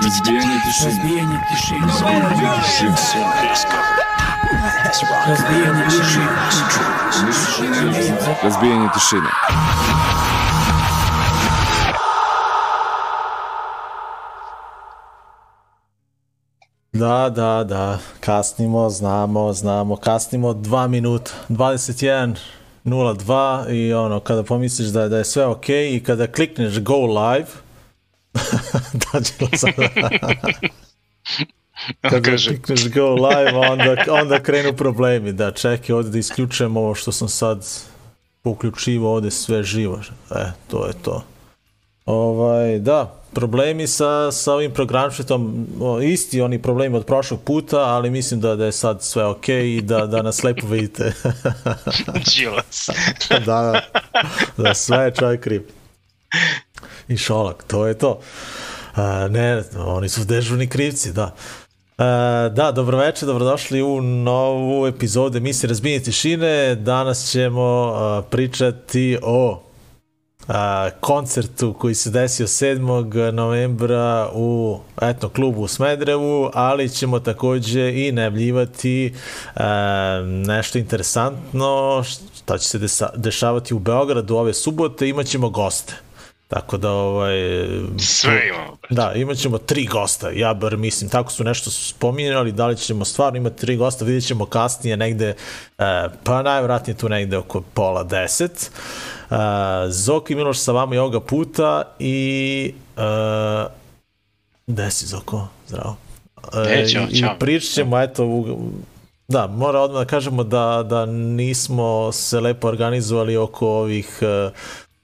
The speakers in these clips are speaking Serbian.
Разбиение тишины. Разбиение тишины. Разбиение тишины. Разбиение тишины. Da, da, da, kasnimo, znamo, znamo, kasnimo 2 minuta, 21, 02 i ono, kada pomisliš da, da je sve ok i kada klikneš go live, da će kada Kaže. klikneš go live, onda, onda krenu problemi, da čekaj ovde da isključujem ovo što sam sad uključivo ovde sve živo, e, to je to. Ovaj, da, problemi sa, sa ovim programčitom, o, isti oni problemi od prošlog puta, ali mislim da, da je sad sve ok i da, da nas lepo vidite. Da, da sve je čovjek kriv. I Šolak, to je to. A, ne, oni su dežurni krivci, da. A, da, dobroveče, dobrodošli u novu epizodu emisije Razbijenje tišine. Danas ćemo a, pričati o a, koncertu koji se desio 7. novembra u etno klubu u Smedrevu, ali ćemo takođe i najavljivati a, nešto interesantno šta će se dešavati u Beogradu ove subote, imaćemo goste. Tako da ovaj Sve imamo. Da, imaćemo tri gosta. Ja bar mislim tako su nešto spominjali, da li ćemo stvarno imati tri gosta, vidjet ćemo kasnije negde e, pa najvratnije tu negde oko pola deset. Uh, Zoki Miloš sa vama i ovoga puta i uh, gde si Zoko? Zdravo. E, čao, I čao. pričat ćemo, eto, u, da, mora odmah da kažemo da, da nismo se lepo organizovali oko ovih uh,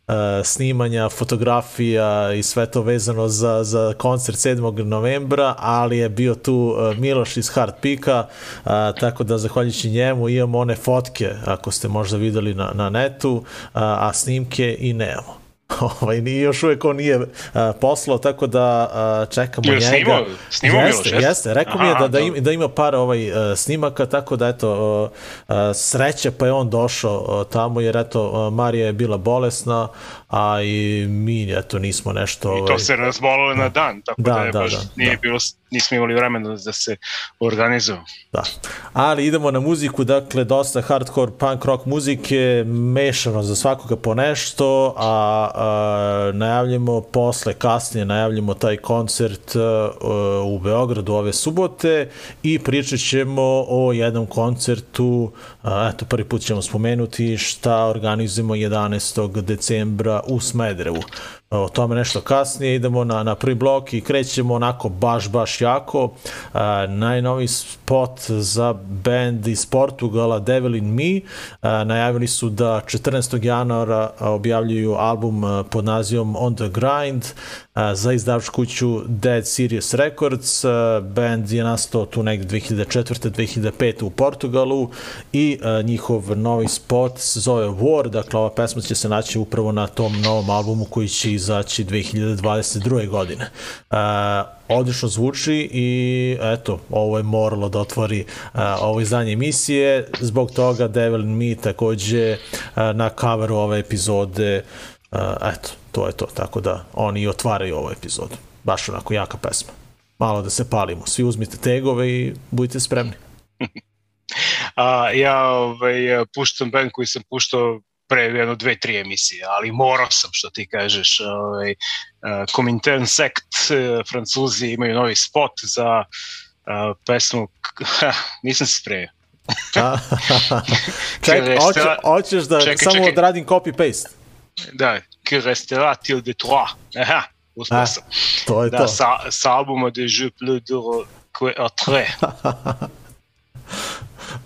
uh, snimanja, fotografija i sve to vezano za, za koncert 7. novembra, ali je bio tu uh, Miloš iz Hard Pika, uh, tako da zahvaljujući njemu imamo one fotke, ako ste možda videli na, na netu, a snimke i nemamo. Ovaj, ni još uvek on nije uh, poslao, tako da uh, čekamo Jel njega. snimao- snimao jeste, Miloš, jeste? jeste, rekao mi je Aha, da, da, ima, da ima par ovaj, uh, snimaka, tako da eto, uh, uh, sreće pa je on došao uh, tamo, jer eto, uh, Marija je bila bolesna, a i mi eto nismo nešto... I Ovaj, to se razbolilo na dan, tako Da, da, je da, baš da, nije da. bilo, nismo imali vremena da se organizujemo. Da. Ali idemo na muziku, dakle dosta hardcore punk rock muzike, mešano za svakoga po nešto, a, a najavljamo posle, kasnije najavljamo taj koncert a, u Beogradu ove subote i pričat ćemo o jednom koncertu, a, eto prvi put ćemo spomenuti šta organizujemo 11. decembra u Smederevu. O tome nešto kasnije, idemo na, na prvi blok i krećemo onako baš, baš jako. A, najnoviji spot za band iz Portugala Devil in Me. A, najavili su da 14. januara objavljuju album pod nazivom On the Grind a, za izdavač kuću Dead Serious Records. A, band je nastao tu negde 2004. 2005. u Portugalu i a, njihov novi spot se zove War, dakle ova pesma će se naći upravo na tom novom albumu koji će izaći 2022. godine. Uh, odlično zvuči i eto, ovo je moralo da otvori uh, ovo izdanje emisije, zbog toga Devil Me takođe uh, na coveru ove epizode uh, eto, to je to, tako da oni i otvaraju ovu epizodu. Baš onako jaka pesma. Malo da se palimo. Svi uzmite tegove i budite spremni. A, ja ovaj, puštam band koji sam puštao pre jedno dve, tri emisije, ali morao sam, što ti kažeš. Ovaj, uh, Comintern Sect, eh, francuzi imaju novi spot za uh, pesmu, ha, nisam se spremio. A, hoće, hoćeš da Čekaj, samo čekaj. odradim copy-paste? Da, Que restera-t-il de toi? Aha, uspio A, sam. To je Da, to. sa, sa albuma de Jeux plus dur que autre.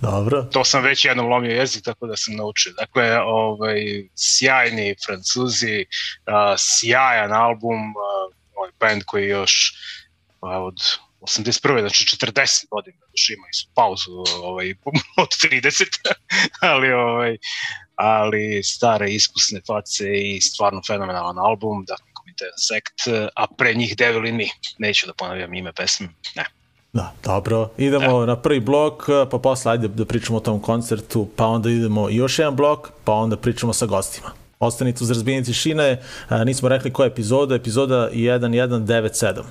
Dobro. to sam već jednom lomio jezik, tako da sam naučio. Dakle, ovaj, sjajni francuzi, a, sjajan album, a, ovaj band koji još a, od 81. znači 40 godina, još imali su pauzu ovaj, od 30, ali, ovaj, ali stare iskusne face i stvarno fenomenalan album, dakle, Committed Sect, a pre njih Devil in Me. Neću da ponavljam ime pesme, ne. Da, dobro. Idemo na prvi blok, pa posle ajde da pričamo o tom koncertu, pa onda idemo još jedan blok, pa onda pričamo sa gostima. Ostanite uz razbijenje tišine, a, nismo rekli koja je epizoda, epizoda 1197.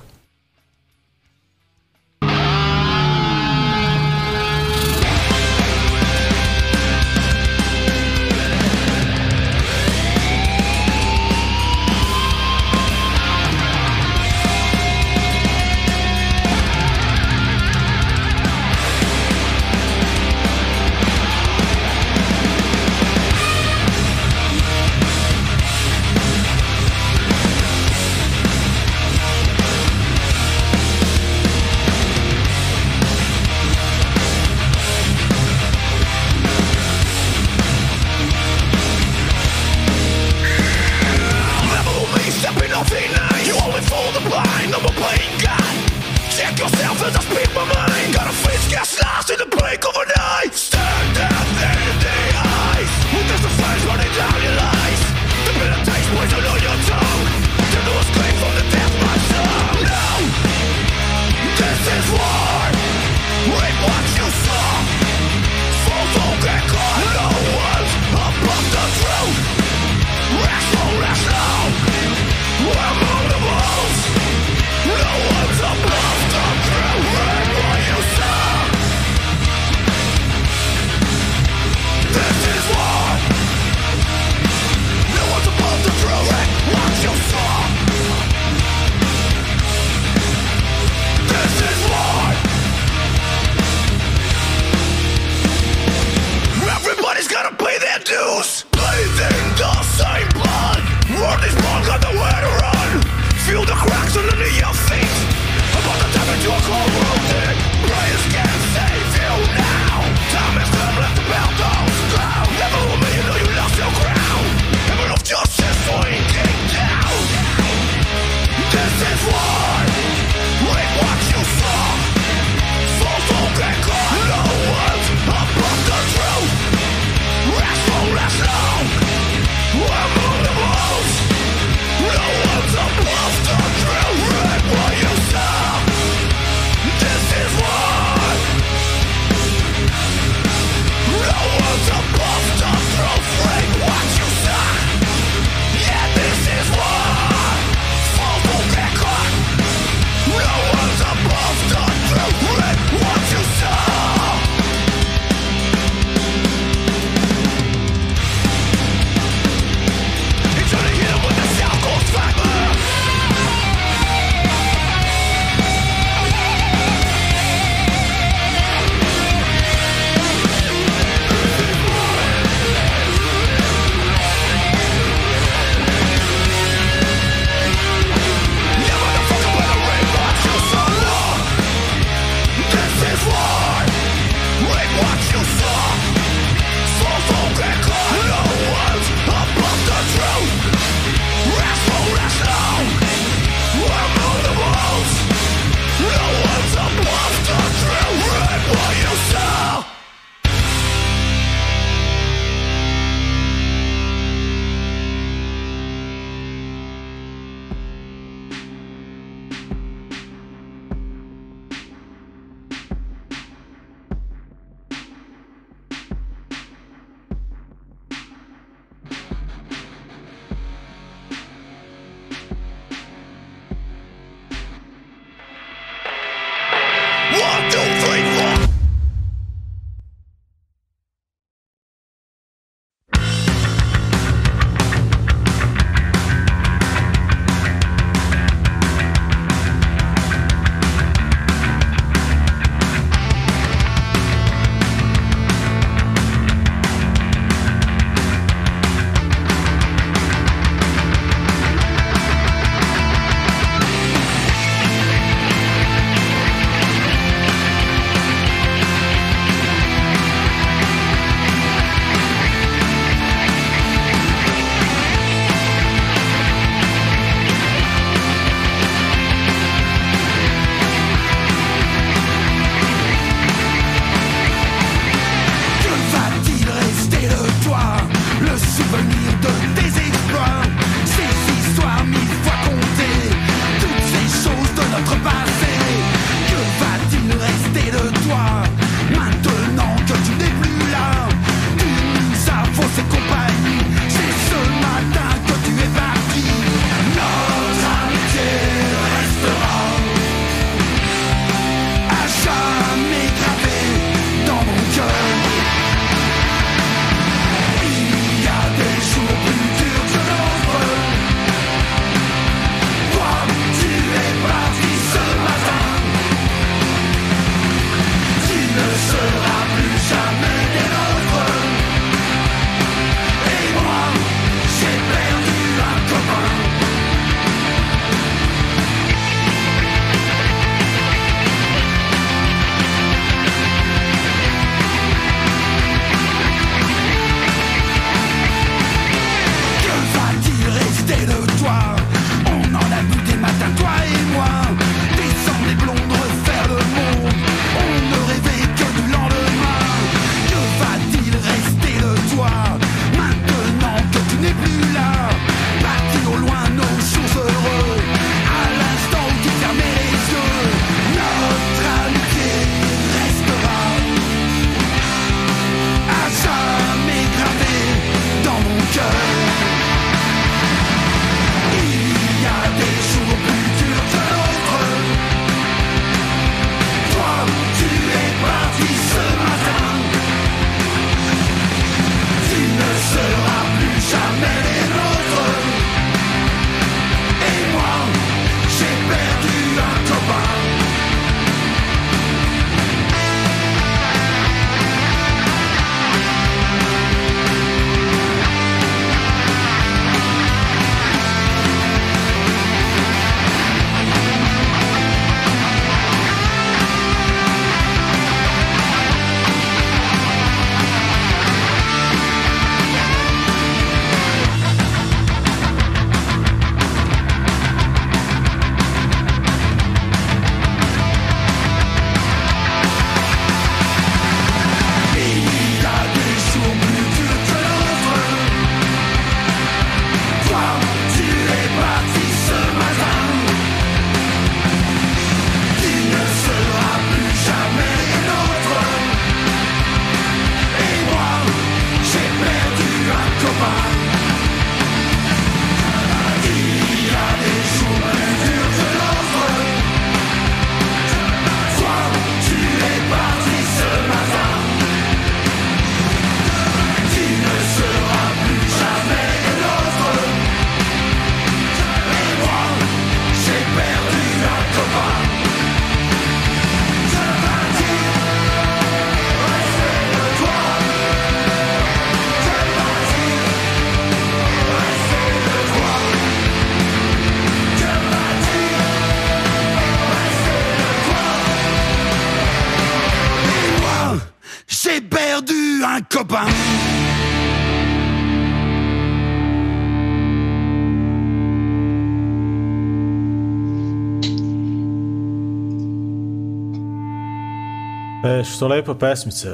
E, što lepa pesmica.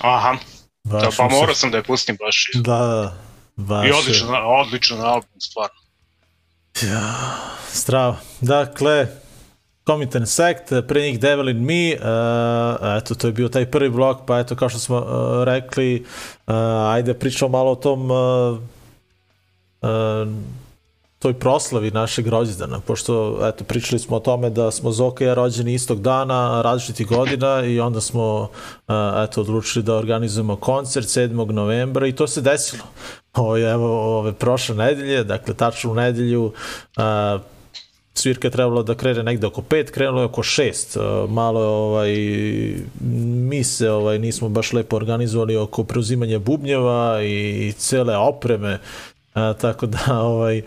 Aha, da, Baš pa mi se- morao sam da je pustim baš. Da, da, baš I je- odličan, odličan album, stvarno. Ja, strava. Dakle, Comitan Sect, pre njih Devil in Me, uh, eto, to je bio taj prvi blok, pa eto, kao što smo uh, rekli, uh, ajde pričamo malo o tom uh, uh, toj proslavi našeg rođendana, pošto eto, pričali smo o tome da smo Zoka i ja rođeni istog dana, različitih godina i onda smo eto, odlučili da organizujemo koncert 7. novembra i to se desilo. Ovo evo ove prošle nedelje, dakle tačno u nedelju uh, svirka je trebalo da krene negde oko 5, krenulo je oko 6. Uh, malo je, ovaj, mi se ovaj, nismo baš lepo organizovali oko preuzimanja bubnjeva i, i cele opreme, uh, tako da ovaj,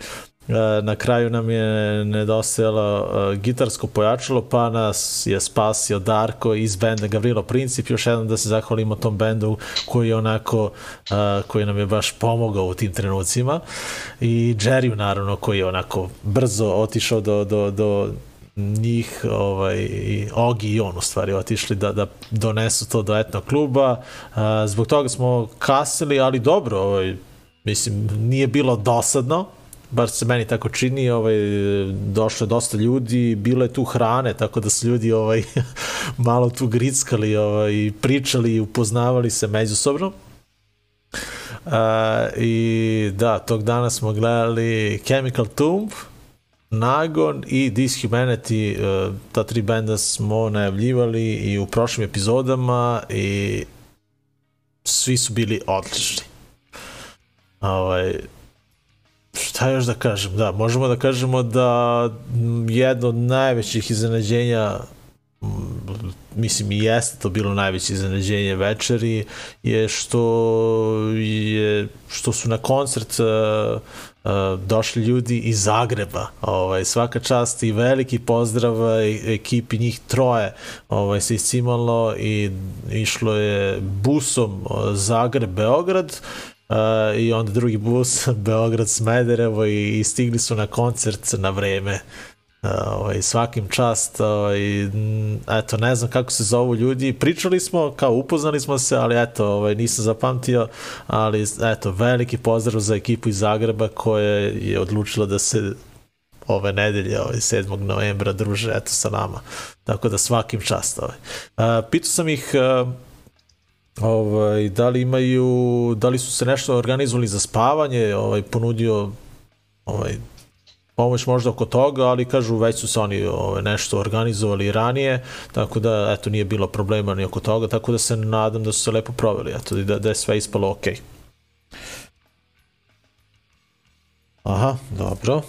na kraju nam je nedostajalo uh, gitarsko pojačalo, pa nas je spasio Darko iz benda Gavrilo Princip. Još jednom da se zahvalimo tom bendu koji je onako, uh, koji nam je baš pomogao u tim trenucima. I Jerry naravno koji je onako brzo otišao do, do, do njih, ovaj, i Ogi i on u stvari otišli da, da donesu to do etnog kluba. Zbog toga smo kasili, ali dobro, ovaj, mislim, nije bilo dosadno, bar se meni tako čini, ovaj, došlo je dosta ljudi, bilo je tu hrane, tako da su ljudi ovaj, malo tu grickali, ovaj, pričali i upoznavali se međusobno. Uh, I da, tog dana smo gledali Chemical Tomb, Nagon i Dishumanity, uh, ta tri benda smo najavljivali i u prošlim epizodama i svi su bili odlični. Ovaj, šta još da kažem, da, možemo da kažemo da jedno od najvećih iznenađenja mislim i jeste to bilo najveće iznenađenje večeri je što je što su na koncert uh, uh, došli ljudi iz Zagreba ovaj, svaka čast i veliki pozdrav e- ekipi njih troje ovaj, se iscimalo i išlo je busom uh, Zagreb-Beograd Uh, i onda drugi bus Beograd Smederevo i, i stigli su na koncert na vreme uh, ovaj, svakim čast ovaj, eto ne znam kako se zovu ljudi pričali smo kao upoznali smo se ali eto ovaj, nisam zapamtio ali eto veliki pozdrav za ekipu iz Zagreba koja je odlučila da se ove nedelje, ovaj 7. novembra druže eto sa nama. Tako da svakim čast ovaj. Uh, pitao sam ih uh, ovaj, da li imaju, da li su se nešto organizovali za spavanje, ovaj, ponudio ovaj, pomoć možda oko toga, ali kažu već su se oni ovaj, nešto organizovali ranije, tako da eto nije bilo problema ni oko toga, tako da se nadam da su se lepo proveli, eto da, da je sve ispalo okej. Okay. Aha, dobro.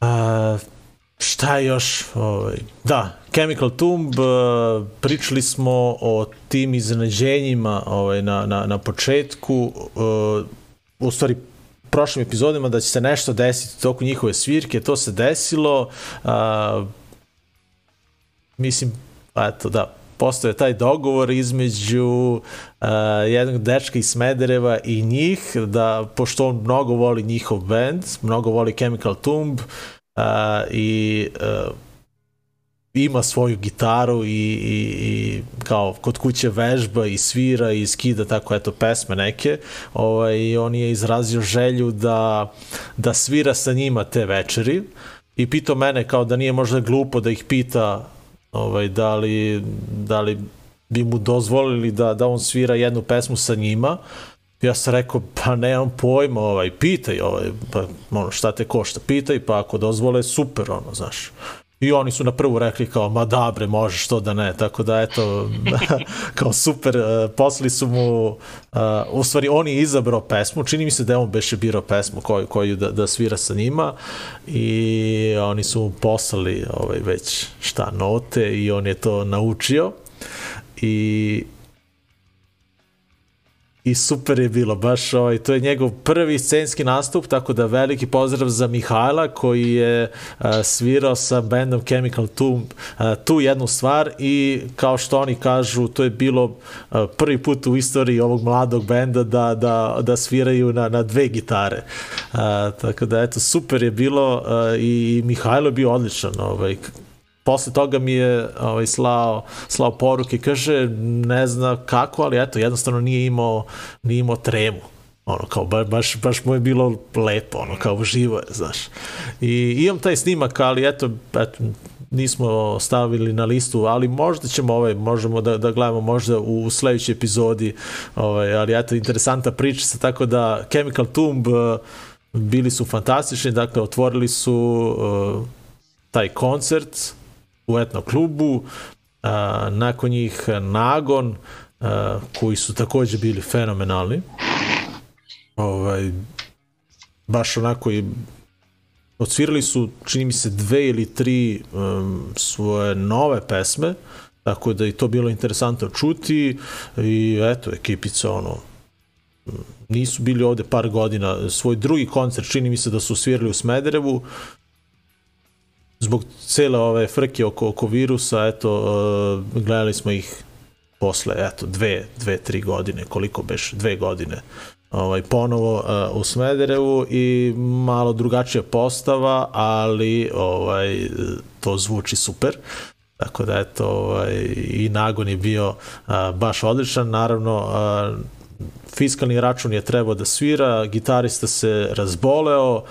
A, šta je još? Ovaj, da, Chemical Tomb, uh, pričali smo o tim iznenađenjima ovaj, na, na, na početku, uh, u stvari prošlim epizodima da će se nešto desiti toku njihove svirke, to se desilo, uh, mislim, eto da, postoje taj dogovor između uh, jednog dečka iz Smedereva i njih, da pošto on mnogo voli njihov band, mnogo voli Chemical Tomb uh, i uh, ima svoju gitaru i, i, i kao kod kuće vežba i svira i skida tako eto pesme neke. Ovaj, i on je izrazio želju da, da svira sa njima te večeri. I pitao mene kao da nije možda glupo da ih pita ovaj, da, li, da li bi mu dozvolili da, da on svira jednu pesmu sa njima ja sam rekao, pa nemam pojma, ovaj, pitaj, ovaj, pa, ono, šta te košta, pitaj, pa ako dozvole, super, ono, znaš. I oni su na prvu rekli kao, ma da bre, možeš to da ne, tako da eto, kao super, uh, poslali su mu, uh, u stvari on je izabrao pesmu, čini mi se da je on beše birao pesmu koju, koju da, da svira sa njima i oni su mu poslali ovaj, već šta, note i on je to naučio i i super je bilo, baš ovaj, to je njegov prvi scenski nastup, tako da veliki pozdrav za Mihajla koji je uh, svirao sa bandom Chemical Tomb uh, tu jednu stvar i kao što oni kažu, to je bilo uh, prvi put u istoriji ovog mladog benda da, da, da sviraju na, na dve gitare. Uh, tako da eto, super je bilo uh, i Mihajlo je bio odličan, ovaj, posle toga mi je ovaj, slao, slao poruke, kaže, ne zna kako, ali eto, jednostavno nije imao, nije imao tremu ono kao ba, baš, baš mu je bilo lepo, ono kao živo je, znaš. I imam taj snimak, ali eto, eto nismo stavili na listu, ali možda ćemo ovaj, možemo da, da gledamo možda u sledećoj epizodi, ovaj, ali eto, interesanta priča tako da Chemical Tomb uh, bili su fantastični, dakle, otvorili su uh, taj koncert, u etno klubu, nakon njih Nagon, koji su takođe bili fenomenalni. Ovaj, baš onako i odsvirali su, čini mi se, dve ili tri um, svoje nove pesme, tako da i to bilo interesantno čuti i eto, ekipica ono, nisu bili ovde par godina, svoj drugi koncert čini mi se da su svirali u Smederevu, zbog cele ove frke oko, oko virusa, eto, uh, gledali smo ih posle, eto, dve, dve, tri godine, koliko beš, dve godine, ovaj, ponovo uh, u Smederevu i malo drugačija postava, ali ovaj, to zvuči super. Tako da, eto, ovaj, i nagon je bio uh, baš odličan, naravno, uh, fiskalni račun je trebao da svira, gitarista se razboleo,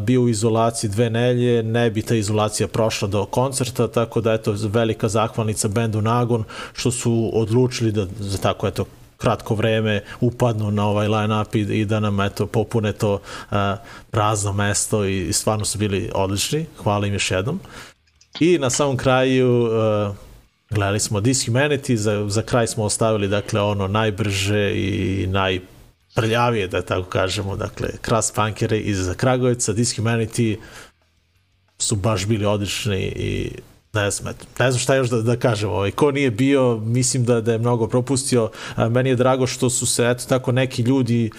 bio u izolaciji dve nelje, ne bi ta izolacija prošla do koncerta, tako da eto velika zahvalnica bendu Nagon što su odlučili da za tako eto kratko vreme upadnu na ovaj line-up i, i da nam eto popune to uh, prazno mesto i, i stvarno su bili odlični. Hvala im još jednom. I na samom kraju uh, Gledali smo Dishumanity, za, za kraj smo ostavili dakle ono najbrže i najprljavije, da tako kažemo, dakle Kras Punkere iz Kragujevca, Dishumanity su baš bili odlični i ne znam, ne znam šta još da, da kažem, ovaj, ko nije bio, mislim da, da je mnogo propustio, a, meni je drago što su se, eto, tako neki ljudi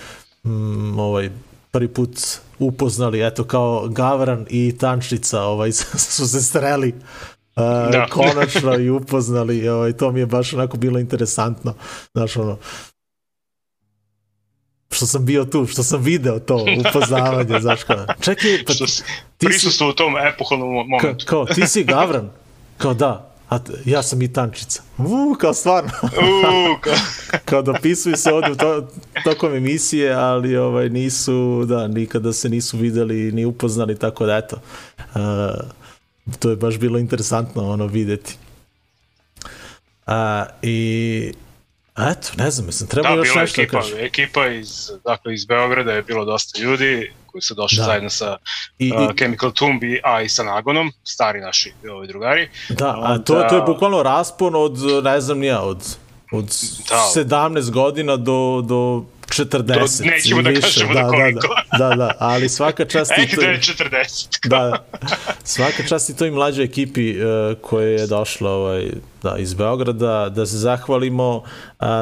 mm, ovaj, prvi put upoznali, eto, kao Gavran i Tančica, ovaj, su se streli uh, da. konačno i upoznali, ovaj, to mi je baš onako bilo interesantno, znaš ono, što sam bio tu, što sam video to upoznavanje, znaš kao, čekaj, pa što si prisustvo u tom epohalnom momentu. Ka, kao, ti si Gavran? Kao da, a ja sam i tančica. Uuu, kao stvarno. Uuu, kao... kao dopisuju se ovde to, tokom emisije, ali ovaj, nisu, da, nikada se nisu videli ni upoznali, tako da eto. Uh, to je baš bilo interesantno ono videti. A, I eto, ne znam, mislim, treba da, još nešto ekipa, da kažem. ekipa iz, dakle, iz Beograda je bilo dosta ljudi koji su došli da. zajedno sa I, uh, Chemical Tumbi, a i sa Nagonom, stari naši ovi drugari. Da, a to, to je bukvalno raspon od, ne znam nija, od, od da. 17 godina do, do 40. Do, nećemo da kažemo da, da koliko. Da, da, da, ali svaka čast i to... je 40. da, svaka čast i toj mlađoj ekipi uh, koja je došla ovaj, da, iz Beograda, da se zahvalimo uh,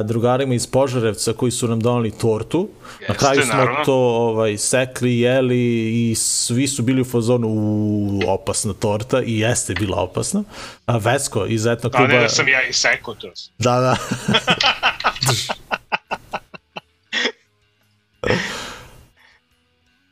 drugarima iz Požarevca koji su nam donali tortu. Jeste, Na kraju smo naravno. to ovaj, sekli, jeli i svi su bili u fazonu u opasna torta i jeste bila opasna. A Vesko iz etnog kluba... Da, ne, da sam ja i seko to. Da, da.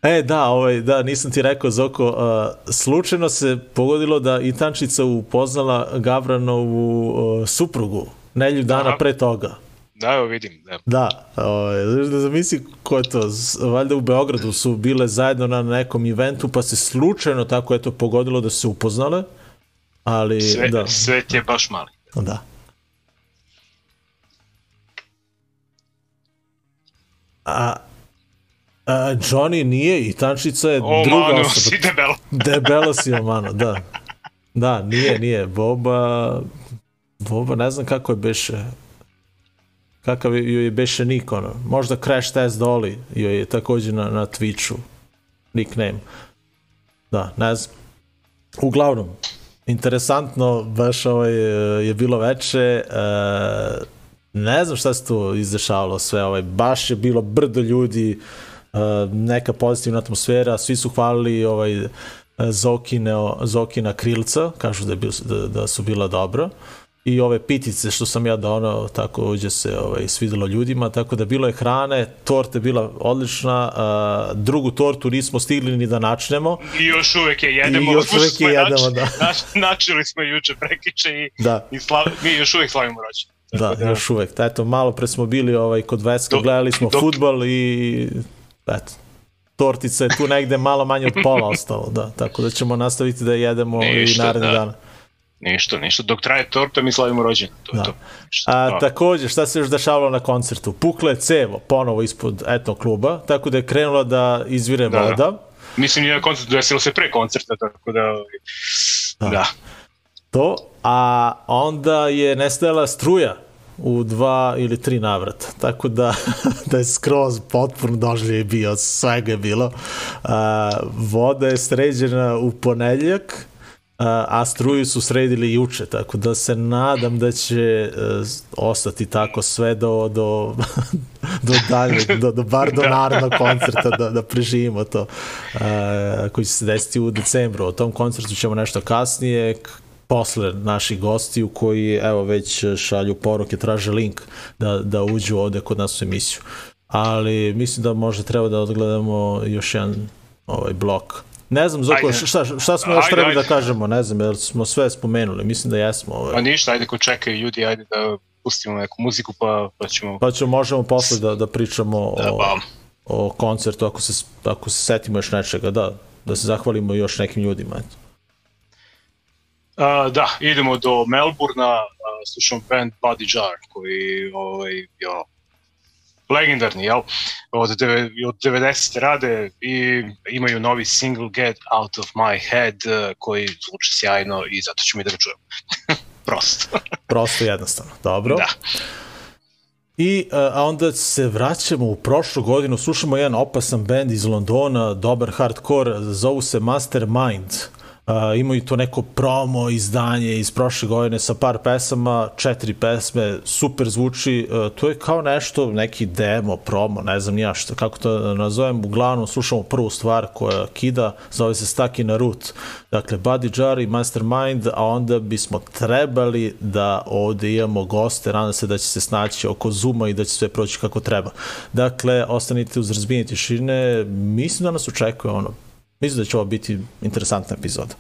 E, da, ovaj, da, nisam ti rekao, Zoko, uh, slučajno se pogodilo da i Tančica upoznala Gavranovu uh, suprugu, nelju dana Aha. pre toga. Da, evo vidim. Da, da ovaj, da zamisli ko je to, valjda u Beogradu su bile zajedno na nekom eventu, pa se slučajno tako eto pogodilo da se upoznale, ali Sve, da. Svet je baš mali. Da. A, A, Johnny nije i Tančica je o, druga mano, osoba. si debelo. debelo si o mano, da. Da, nije, nije. Boba, Boba ne znam kako je beše, kakav joj je beše nik, ono. Možda Crash Test Dolly joj je takođe na, na Twitchu nickname. Da, ne znam. Uglavnom, interesantno, baš ovo je, je bilo veče, uh, ne znam šta se tu izdešavalo sve, ovaj, baš je bilo brdo ljudi, uh, neka pozitivna atmosfera, svi su hvalili ovaj, Zokine, Zokina krilca, kažu da, je bil, da, da su bila dobra i ove pitice što sam ja donao takođe se ovaj, svidelo ljudima, tako da bilo je hrane, torta je bila odlična, a, drugu tortu nismo stigli ni da načnemo. I još uvek je jedemo. I još uvek je jedemo, da. Nač, načeli smo juče prekiče i, da. i slav, mi još uvek slavimo rođendan. Da, da, još uvek. Eto, malo pre smo bili ovaj, kod Veska, gledali smo dok, futbal i eto, tortica je tu negde malo manje od pola ostalo, da. Tako da ćemo nastaviti da jedemo Ništa, i naredne da. dana. Ništa, ništa. Dok traje torta, mi slavimo rođendan. To da. to. Šta, A, takođe, šta se još dešavalo na koncertu? Pukle je cevo ponovo ispod etno kluba, tako da je krenula da izvire da, voda. Da. Mislim, je koncert desilo se pre koncerta, tako da... Da. da. To, a onda je nestajala struja u dva ili tri navrata. Tako da, da je skroz potpuno doživlje bio, svega je bilo. A, voda je sređena u ponedljak, a struju su sredili juče, tako da se nadam da će uh, ostati tako sve do, do, do dalje, do, do bar do da. narednog koncerta da, da preživimo to koji će se desiti u decembru. O tom koncertu ćemo nešto kasnije, posle naših gostiju koji evo već šalju poruke, traže link da, da uđu ovde kod nas u emisiju. Ali mislim da možda treba da odgledamo još jedan ovaj blok Ne znam, Zoko, šta, šta smo još trebali da kažemo, ne znam, jer smo sve spomenuli, mislim da jesmo. Ovaj. Pa ništa, ajde ko čekaju ljudi, ajde da pustimo neku muziku, pa, pa ćemo... Pa ćemo, možemo posle da, da pričamo da, o, pa. o koncertu, ako se, ako se setimo još nečega, da, da se zahvalimo još nekim ljudima. Eto. Uh, da, idemo do Melburna, uh, slušamo band Body Jar, koji ovaj, jo, legendarni, jel? Od, deve, od 90. rade i imaju novi single Get Out of My Head koji zvuči sjajno i zato ćemo i da ga čujemo. Prosto. Prosto jednostavno, dobro. Da. I a onda se vraćamo u prošlu godinu, slušamo jedan opasan band iz Londona, dobar hardcore, zovu se Mastermind. Uh, imaju to neko promo izdanje iz prošle godine sa par pesama, četiri pesme, super zvuči, uh, to je kao nešto, neki demo, promo, ne znam ja što, kako to nazovem, uglavnom slušamo prvu stvar koja kida, zove se Stuck in a Root, dakle Buddy Jar i Mastermind, a onda bismo trebali da ovde imamo goste, nadam se da će se snaći oko Zuma i da će sve proći kako treba. Dakle, ostanite uz razbijenje tišine, mislim da nas očekuje ono Mislim da će ovo biti interesantna epizoda.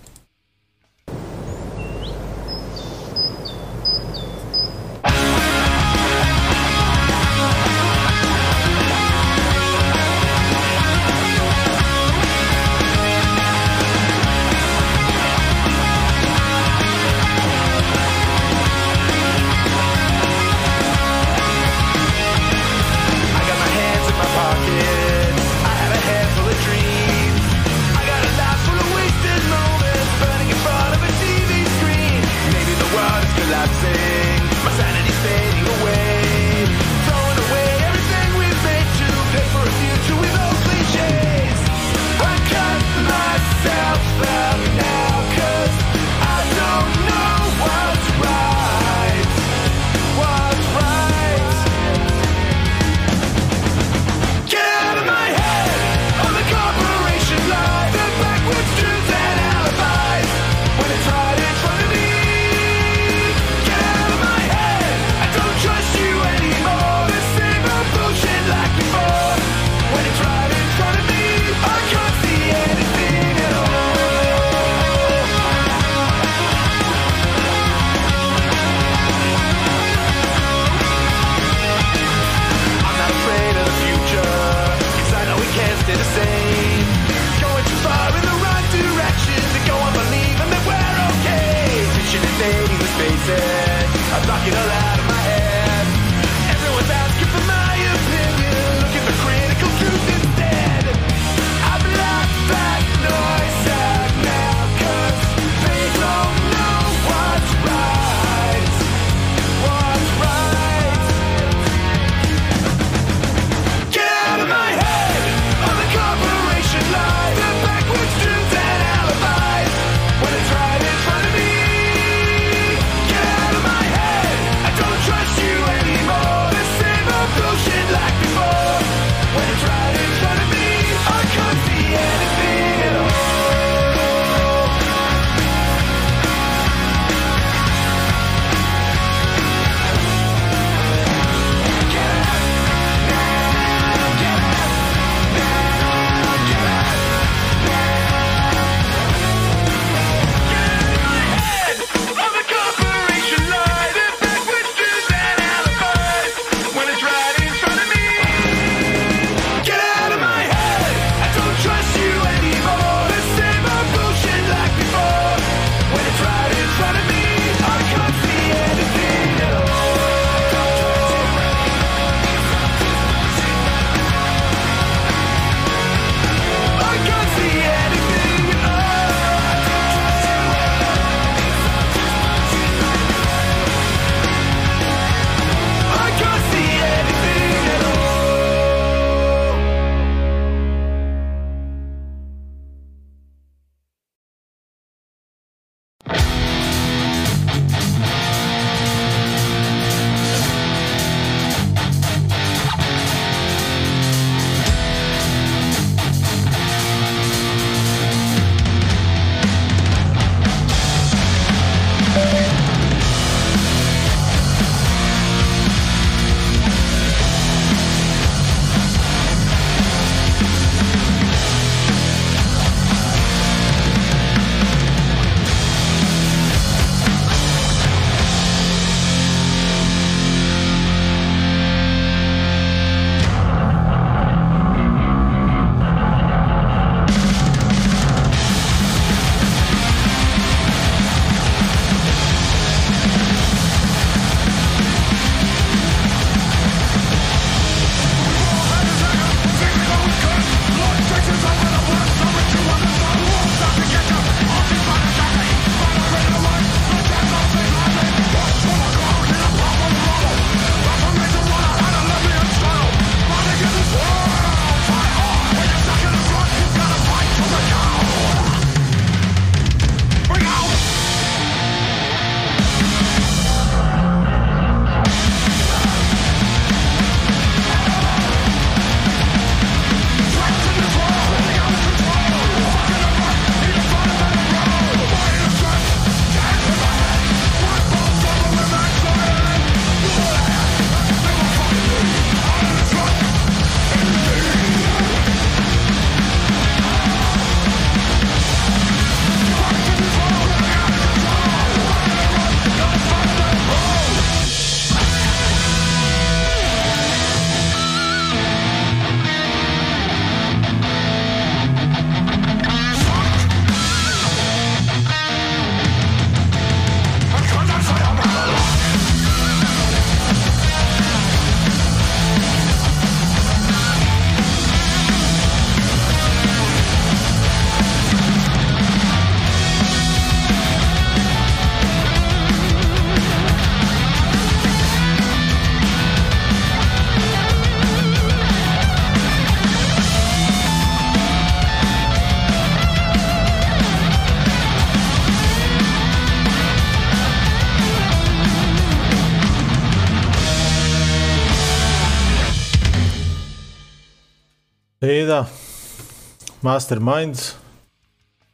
Mastermind,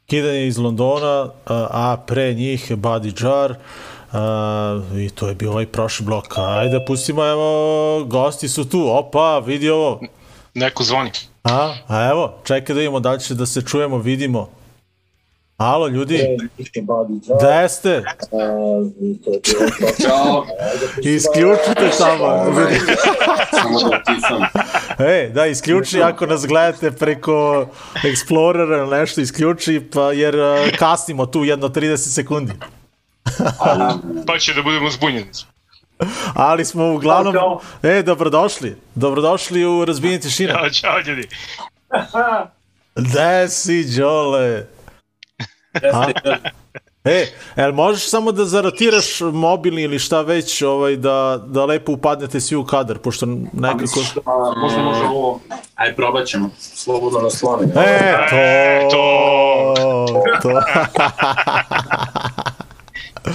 kidanje iz Londona, a, pre njih Buddy Jar, a, i to je bio ovaj prošli blok. Ajde, pustimo, evo, gosti su tu, opa, vidi ovo. Neko zvoni. A, a evo, čekaj da vidimo da li će da se čujemo, vidimo. Alo, ljudi, gde ste? Ćao. Isključite tamo. Samo da. E, da, isključi ako nas gledate preko Explorera ili nešto, isključi, pa, jer uh, kasnimo tu jedno 30 sekundi. Pa će da budemo zbunjeni. Ali smo uglavnom... E, dobrodošli. Dobrodošli u Razbijenje tišine. Ćao, čao ljudi. Gde si, Đole? E, el možeš samo da zarotiraš mobilni ili šta već, ovaj, da, da lepo upadnete svi u kadar, pošto nekako... A, možda može ovo... Aj, probat ćemo. Slobodno nasloni. E, to... E, to. to.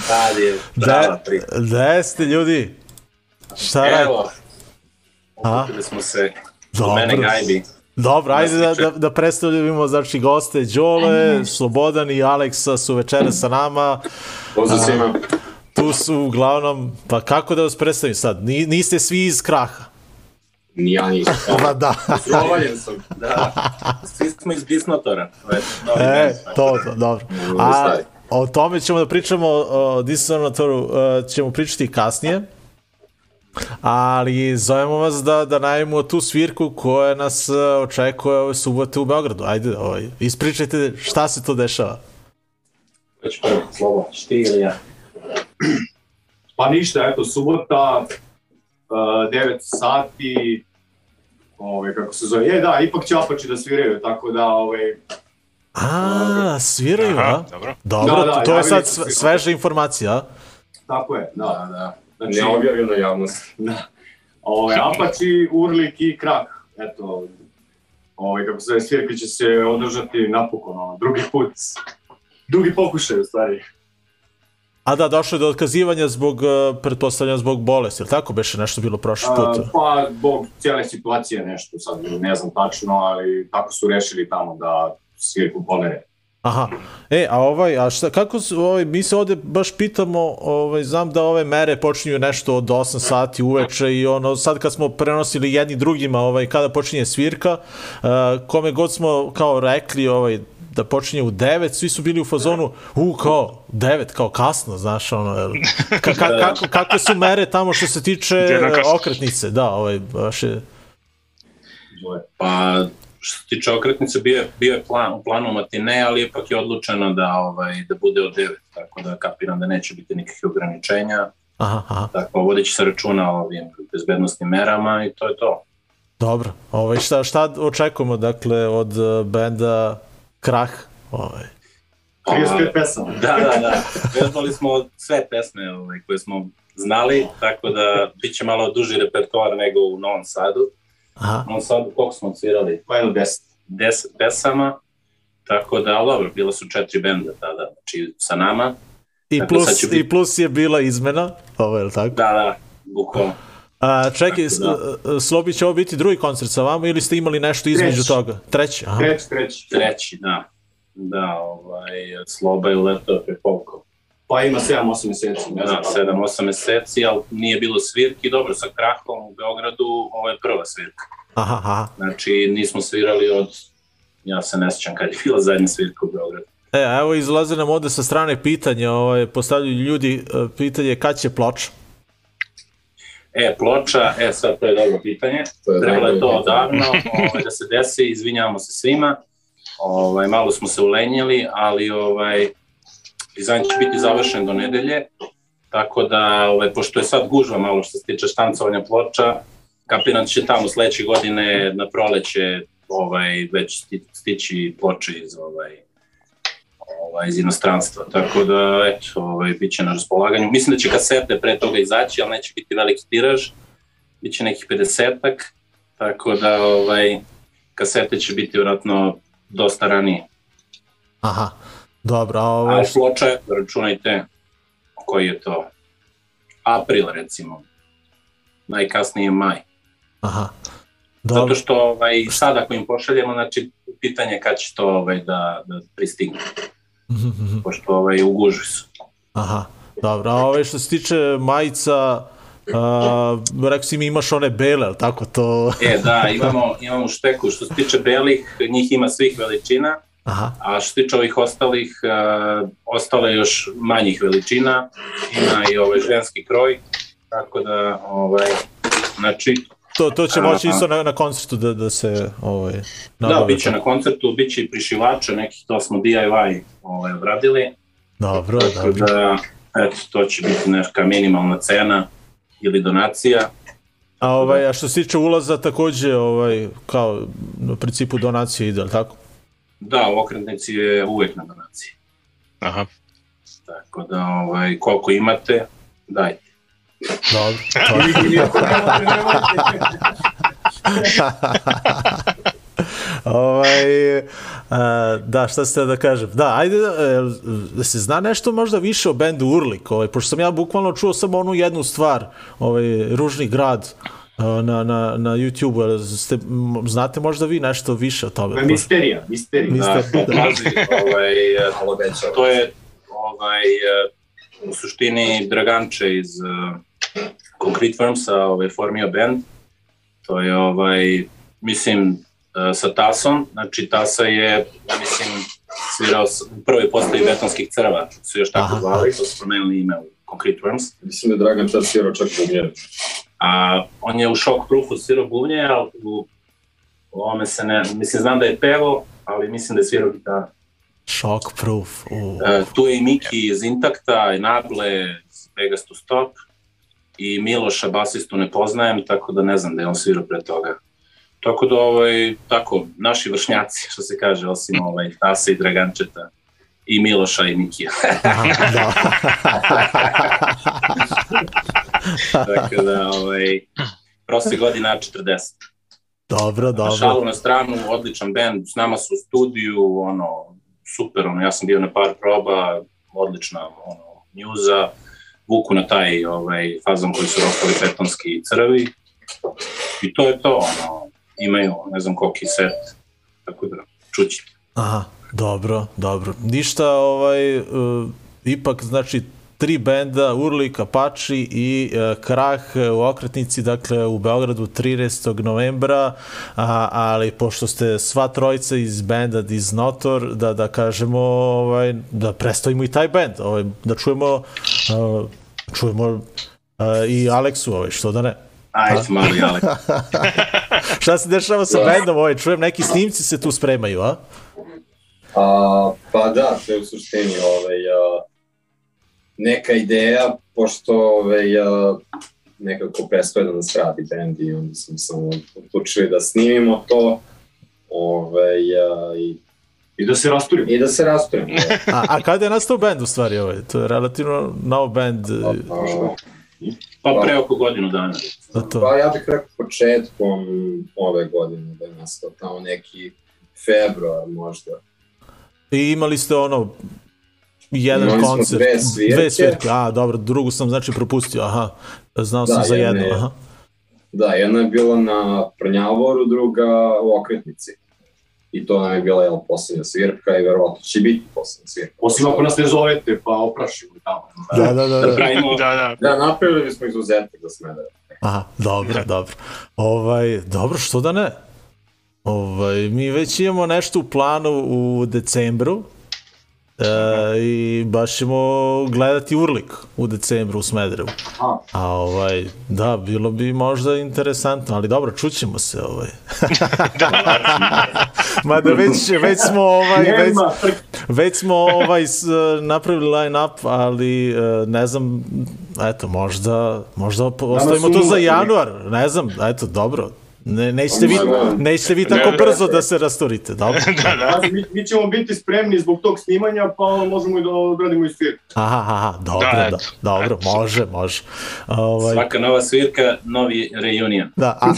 Sad je prava priča. Gde ste ljudi? Šta radite? Evo, okupili smo se do Dobro. mene gajbi. Dobro, ajde da, da, da predstavljamo znači, goste Đole, Slobodan i Aleksa su večera sa nama. Pozdrav svima. Tu su uglavnom, pa kako da vas predstavim sad? Ni, niste svi iz kraha. Ni ja nisam. Pa da. Provaljen sam. Da. Svi smo iz Disnotora. Već, E, to, to, dobro. A o tome ćemo da pričamo, o Disonatoru ćemo pričati kasnije. Ali zovemo vas da, da najavimo tu svirku koja nas e, očekuje ove subote u Beogradu. Ajde, ovaj, ispričajte šta se to dešava. Već prvo, Slobo, šti ili ja? Pa ništa, eto, subota, uh, 9 sati, ove, kako se zove, je da, ipak će Apači da sviraju, tako da, ove, A, sviraju, a? Aha, dobro. Dobro, Da, da, to je javili sad sve- sveža informacija, a? tako je, da. Da, da. Znači, Ne objavljeno javnost. da. Ove, Apači, Urlik i Krak, eto, ove, kako se zove, svirka će se održati napokon, ono, drugi put, drugi pokušaj, u stvari. A da, došlo je do otkazivanja zbog, e, pretpostavljam, zbog bolesti, ili tako beše nešto bilo prošli put? A, pa, zbog cijele situacije nešto, sad ne znam tačno, ali tako su rešili tamo da svirku pomere. Aha. E, a ovaj, a šta, kako su, ovaj, mi se ovde baš pitamo, ovaj, znam da ove mere počinju nešto od 8 sati uveče i ono, sad kad smo prenosili jedni drugima, ovaj, kada počinje svirka, uh, kome god smo kao rekli, ovaj, da počinje u 9, svi su bili u fazonu, u, kao, 9, kao kasno, znaš, ono, jel, ka, ka, kako, kakve su mere tamo što se tiče okretnice, da, ovaj, baš je, Pa, što se tiče okretnice, bio je, bio je plan, u planu matine, ali ipak je odlučeno da, ovaj, da bude od 9, tako da kapiram da neće biti nikakvih ograničenja, aha, aha. tako vodeći se računa o ovim bezbednostnim merama i to je to. Dobro, ovaj, šta, šta očekujemo, dakle, od uh, benda Krah? Ovaj. 35 pesama. Da, da, da. Vežbali smo sve pesme ovaj, koje smo znali, tako da bit će malo duži repertoar nego u Novom Sadu. Aha. Novom Sadu koliko smo odsvirali? Pa jedno 10. 10 pesama, tako da, ali dobro, bila su četiri benda tada, znači sa nama. I Dakle, sad plus, biti- I plus je bila izmena, ovo je li tako? Da, da, bukvalno. A, čekaj, Da. Slobi će ovo biti drugi koncert sa vama ili ste imali nešto između Treći. toga? Treći, aha. Treći, treći. Treći, da. Da, ovaj, Sloba je uletao pre koliko? Pa ima 7-8 meseci. Ne znam Da, kako. 7-8 meseci, ali nije bilo svirki. Dobro, sa Krahom u Beogradu, ovo je prva svirka. Aha, aha. Znači, nismo svirali od, ja se ne sjećam kad je bila zadnja svirka u Beogradu. E, a evo izlaze nam ovde sa strane pitanja, ovaj, postavljaju ljudi e, pitanje kad će ploča? E, ploča, e sad to je dobro pitanje. To je Trebalo je to odavno ovaj, da se desi, izvinjavamo se svima. Ovaj, malo smo se ulenjili, ali ovaj, dizajn će biti završen do nedelje, tako da, ovaj, pošto je sad gužva malo što se tiče štancovanja ploča, kapiram će tamo sledeće godine na proleće ovaj, već sti- stići ploče iz ovaj, ovaj, iz inostranstva, tako da, eto, ovaj, bit će na raspolaganju. Mislim da će kasete pre toga izaći, ali neće biti veliki tiraž, bit će nekih 50-ak, tako da, ovaj, kasete će biti vjerojatno dosta ranije. Aha, dobro, a ovaj, A ploče, računajte koji je to april recimo, najkasnije maj. aha. Dobro. Zato što ovaj, sad ako im pošaljemo, znači pitanje kad će to ovaj, da, da pristigne, Mhm, pošto ovaj, u gužvi su. Aha, dobro. A ove što se tiče majica, uh, rekao si mi imaš one bele, ali tako to... E, da, imamo, imamo šteku. Što se tiče belih, njih ima svih veličina, Aha, a što tiče ovih ostalih, uh, ostale još manjih veličina, ima i ovaj ženski kroj, tako da, ovaj, znači, to, to će moći isto na, na koncertu da, da se ovaj, da, nabavi. bit će na koncertu, bit će i prišivača, nekih to smo DIY ovaj, obradili, Dobro, tako dobro. da, eto, to će biti neka minimalna cena ili donacija. A, ovaj, a što se tiče ulaza, takođe, ovaj, kao na principu donacije ide, ali tako? Da, u okretnici je uvek na donaciji. Aha. Tako da, ovaj, koliko imate, dajte. Dobro. dobro. ovaj, a, da, šta ste da kažem? Da, ajde, e, da se zna nešto možda više o bendu Urlik, ovaj, pošto sam ja bukvalno čuo samo onu jednu stvar, ovaj, Ružni grad, na, na, na YouTube-u, ste, znate možda vi nešto više o tome? To je misterija, misterija. Mi- Da, Mister, da. ovaj, eh, to je ovaj, eh, u suštini Draganče iz uh, Concrete Firmsa ovaj, formio band. To je, ovaj, mislim, eh, sa Tasom, znači Tasa je, ja mislim, svirao s- u prvoj postavi betonskih crva, su još tako Aha. zvali, to su promenili ime u Concrete Firms. Mislim da je Dragan čas svirao čak bubnjeve. A on je u Shockproofu svirao bubnje, ali u ovome se ne, mislim, znam da je pevo, ali mislim da je svirao gitaru. Shockproof. Uh. E, tu je i Miki iz Intakta, i Nagle iz Vegas to Stop i Miloša basistu ne poznajem, tako da ne znam da je on svirao pre toga. Tako da, ovaj, tako, naši vršnjaci, što se kaže, osim ovaj, Tasa i Dragančeta, i Miloša i Mikija. Da. tako da, ovaj, prosje godina 40. dobro, Na dobro. šalu na stranu, odličan band, s nama su u studiju, ono, super, ono, ja sam bio na par proba, odlična, ono, njuza, vuku na taj ovaj, fazon koji su rokali betonski crvi, i to je to, ono, imaju, ne znam koliki set, tako da, čućite. Aha, dobro, dobro. Ništa, ovaj, uh, ipak, znači, tri benda, Urlik, Apache i uh, Krah u okretnici, dakle, u Beogradu 13. novembra, a, ali pošto ste sva trojica iz benda Disnotor, da, da kažemo, ovaj, da predstavimo i taj bend, ovaj, da čujemo, uh, čujemo uh, i Aleksu, ovaj, što da ne. Ajde, mali Alek. Šta se dešava sa bendom, ovaj, čujem, neki snimci se tu spremaju, a? A, pa da, je u suštini ovaj, a, neka ideja, pošto ovaj, a, nekako prestao je da nas radi bend i onda smo samo odlučili da snimimo to ovaj, a, i, I da se rasturimo. i da se rasturimo. A, a kada je nastao bend u stvari ovaj? To je relativno nov bend. A, Pa pre oko godinu dana. Da to. Pa ja bih rekao početkom ove godine da je nastao tamo neki februar možda. I imali ste ono jedan Imali koncert. dve svirke. Dve svirke. A, dobro, drugu sam znači propustio. Aha. Znao sam Da, za jedna jednu. je- Aha. Da, jedna je bila na Prnjavoru, druga u Okretnici. I to nam je bila jel, poslednja svirka i verovatno će biti poslednja svirka. Osim ako nas ne zovete, pa oprašimo tamo. Da, da, da. Da da. pravimo, Da, da. Da, napravili bismo izuzetak za Smederevo. Aha, dobro, dobro. Ovaj, dobro, što da ne? Ovaj, mi već imamo nešto u planu u decembru. E, I baš ćemo gledati Urlik u decembru u Smederevu. A ovaj, da, bilo bi možda interesantno, ali dobro, čućemo se ovaj. Mada već, već smo ovaj, već, već smo ovaj s, napravili line up, ali e, ne znam, eto, možda, možda ostavimo to za januar, ne znam, eto, dobro. Ne, nećete, vi, nećete vi tako Ne, brzo da se rasturite, dobro? Pazi, mi, mi ćemo biti spremni zbog tog snimanja, pa možemo i da odradimo i svirku. Aha, aha, dobro, Da, da, eto. dobro, može, može. Ovaj, svaka nova svirka, novi reunion. Da, a,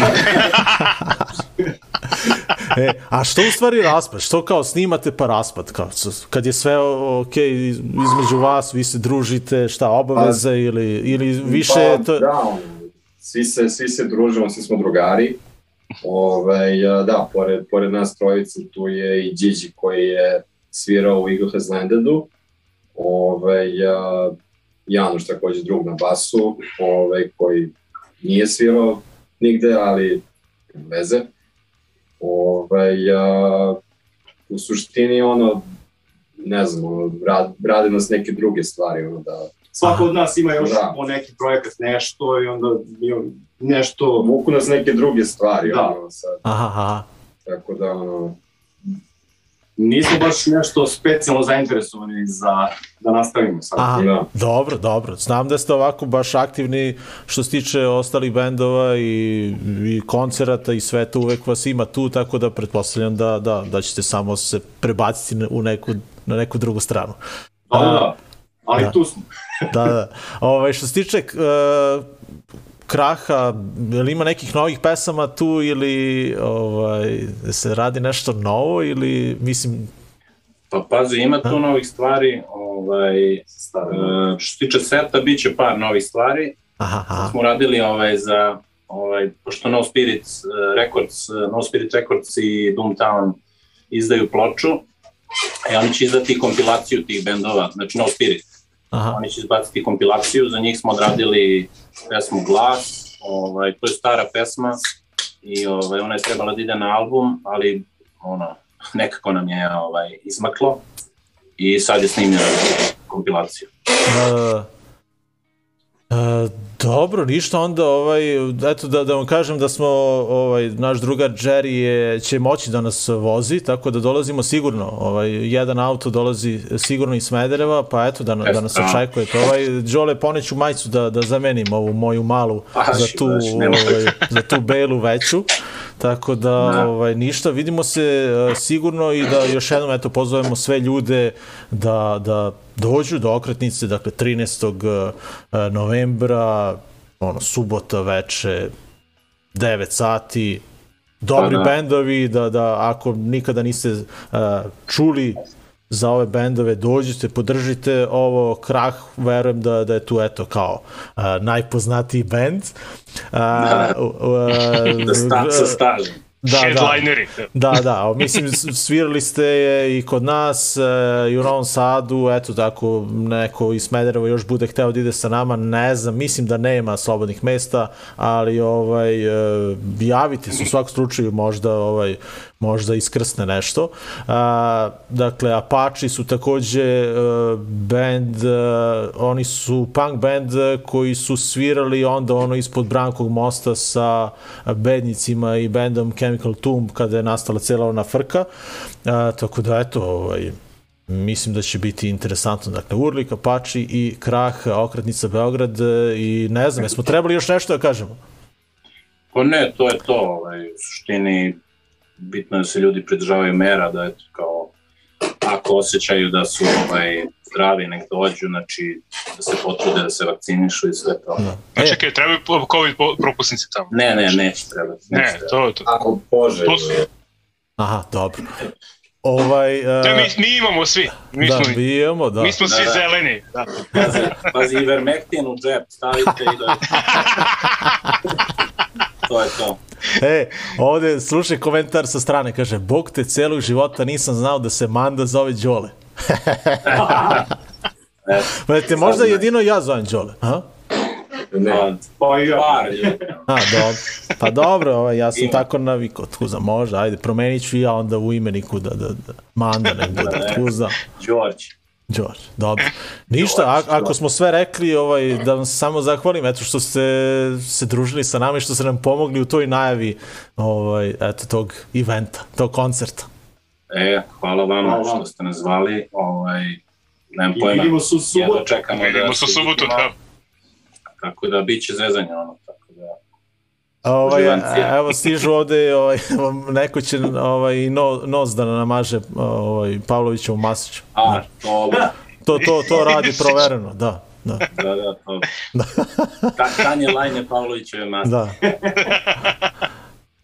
e, a što u stvari raspad? Što kao snimate pa raspad? Kao, kad je sve ok između vas, vi se družite, šta, obaveze ili, ili više... pa, to... da, svi se, svi se družimo, svi smo drugari Ovaj, a, da, pored, pored nas trojice tu je i Điđi koji je svirao u Eagle Has Landedu. Ovaj, a, Janoš takođe drug na basu, ovaj, koji nije svirao nigde, ali veze. Ovaj, a, u suštini ono, ne znam, ono, rad, rade nas neke druge stvari, ono, da, Svako od nas ima još Da. po neki projekat nešto i onda mi nešto... vuku nas neke druge stvari, Da. ono, sad, Aha, aha. tako da, ono, Nismo baš nešto specijalno zainteresovani za da nastavimo sad. Aha, Da. dobro, dobro. Znam da ste ovako baš aktivni što se tiče ostalih bendova i, i koncerata i sve to uvek vas ima tu, tako da pretpostavljam da, da, da ćete samo se prebaciti u neku, na neku drugu stranu. Da, da, da. Ali Da. tu smo. Da, da. Ovaj, što se tiče uh, kraha, je li ima nekih novih pesama tu ili ovaj, se radi nešto novo ili mislim Pa pazi, ima tu novih stvari, ovaj, e, što se tiče seta, bit će par novih stvari. aha, aha, Smo radili ovaj, za, ovaj, pošto No Spirit eh, Records, eh, No Spirit Records i Doomtown izdaju ploču, i oni će izdati kompilaciju tih bendova, znači No Spirit. Aha. Oni će izbaciti kompilaciju, za njih smo odradili pesmu Glas, ovaj, to je stara pesma i ovaj, ona je trebala da ide na album, ali ono, nekako nam je ovaj, izmaklo i sad je snimljena kompilaciju. Uh, dobro, ništa onda ovaj eto da da vam kažem da smo ovaj naš drugar Jerry je će moći da nas vozi, tako da dolazimo sigurno. Ovaj jedan auto dolazi sigurno iz Smedereva, pa eto da da nas Eto. očekujete. Ovaj Đole poneću majicu da da zamenim ovu moju malu za tu ovaj, za tu belu veću. Tako da, Da. ovaj, ništa, vidimo se uh, sigurno i da još jednom eto, pozovemo sve ljude da, da dođu do okretnice, dakle 13. uh, novembra, ono, subota veče, 9 sati, dobri Pa da. bendovi, da, da ako nikada niste uh, čuli za ove bendove dođite, podržite ovo krah, verujem da, da je tu eto kao uh, najpoznatiji bend. Uh, uh, Da sta, sa stažem. Da, da, Headlineri. da, da, o, mislim s- svirali ste je i kod nas e, i u Novom Sadu, eto tako neko iz Smedereva još bude hteo da ide sa nama, ne znam, mislim da nema slobodnih mesta, ali ovaj e, javite se u svakom slučaju možda ovaj možda iskrsne nešto. A, dakle, Apache su takođe e, band, e, oni su punk band koji su svirali onda ono ispod Brankog mosta sa bednicima i bendom Chemical Tomb kada je nastala cela ona frka. A, tako da, eto, ovaj, mislim da će biti interesantno. Dakle, Urlik, Apache i Krah, Okretnica Beograd e, i ne znam, jesmo trebali još nešto da kažemo? Pa ne, to je to, ovaj, u suštini bitno je da se ljudi pridržavaju mera, da eto kao ako osjećaju da su ovaj, zdravi, nek dođu, znači da se potrude da se vakcinišu i sve to. Da. A čekaj, trebaju COVID propusnice tamo. Ne, ne, neće trebati. Ne, trebati. to, to. ako Bože, To su- Aha, dobro. Ovaj, uh, To mi, mi imamo svi. Mi, da, smo, mi imamo, da. mi smo svi Da, da. zeleni. Da. Pazi, pazi Ivermectin u džep, stavite i da... to je to. E, ovde slušaj komentar sa strane, kaže, Bog te celog života nisam znao da se Manda zove Đole. Pa te možda jedino ja zovem Đole, a? ne, pa, Pa i ja. A, dobro. Pa dobro, ovaj, ja sam Ima. tako navikao, tkuza, možda, ajde, promenit ću ja onda u imeniku da, da, da Manda nek bude Ne. tkuza. Đorđe. Đorđe, dobro. Ništa, a, ako smo sve rekli, ovaj, da vam se samo zahvalim, eto što ste se družili sa nama i što ste nam pomogli u toj najavi ovaj, eto, tog eventa, tog koncerta. E, hvala vama Hvala vam. što ste nas zvali. Ovaj, nemam I pojma. vidimo se u Jedva subotu. čekamo Vidimo da se u subotu, vidimo. da. Tako da bit će zezanje ono. Ovaj, evo stižu ovde, ovaj, neko će ovaj, no, nos da namaže ovaj, Pavlovićevu Masiću. A, to, To, to, to radi provereno, da. Da, da, da, to. Ta, Tanje Lajne Pavlovićeve mase. da.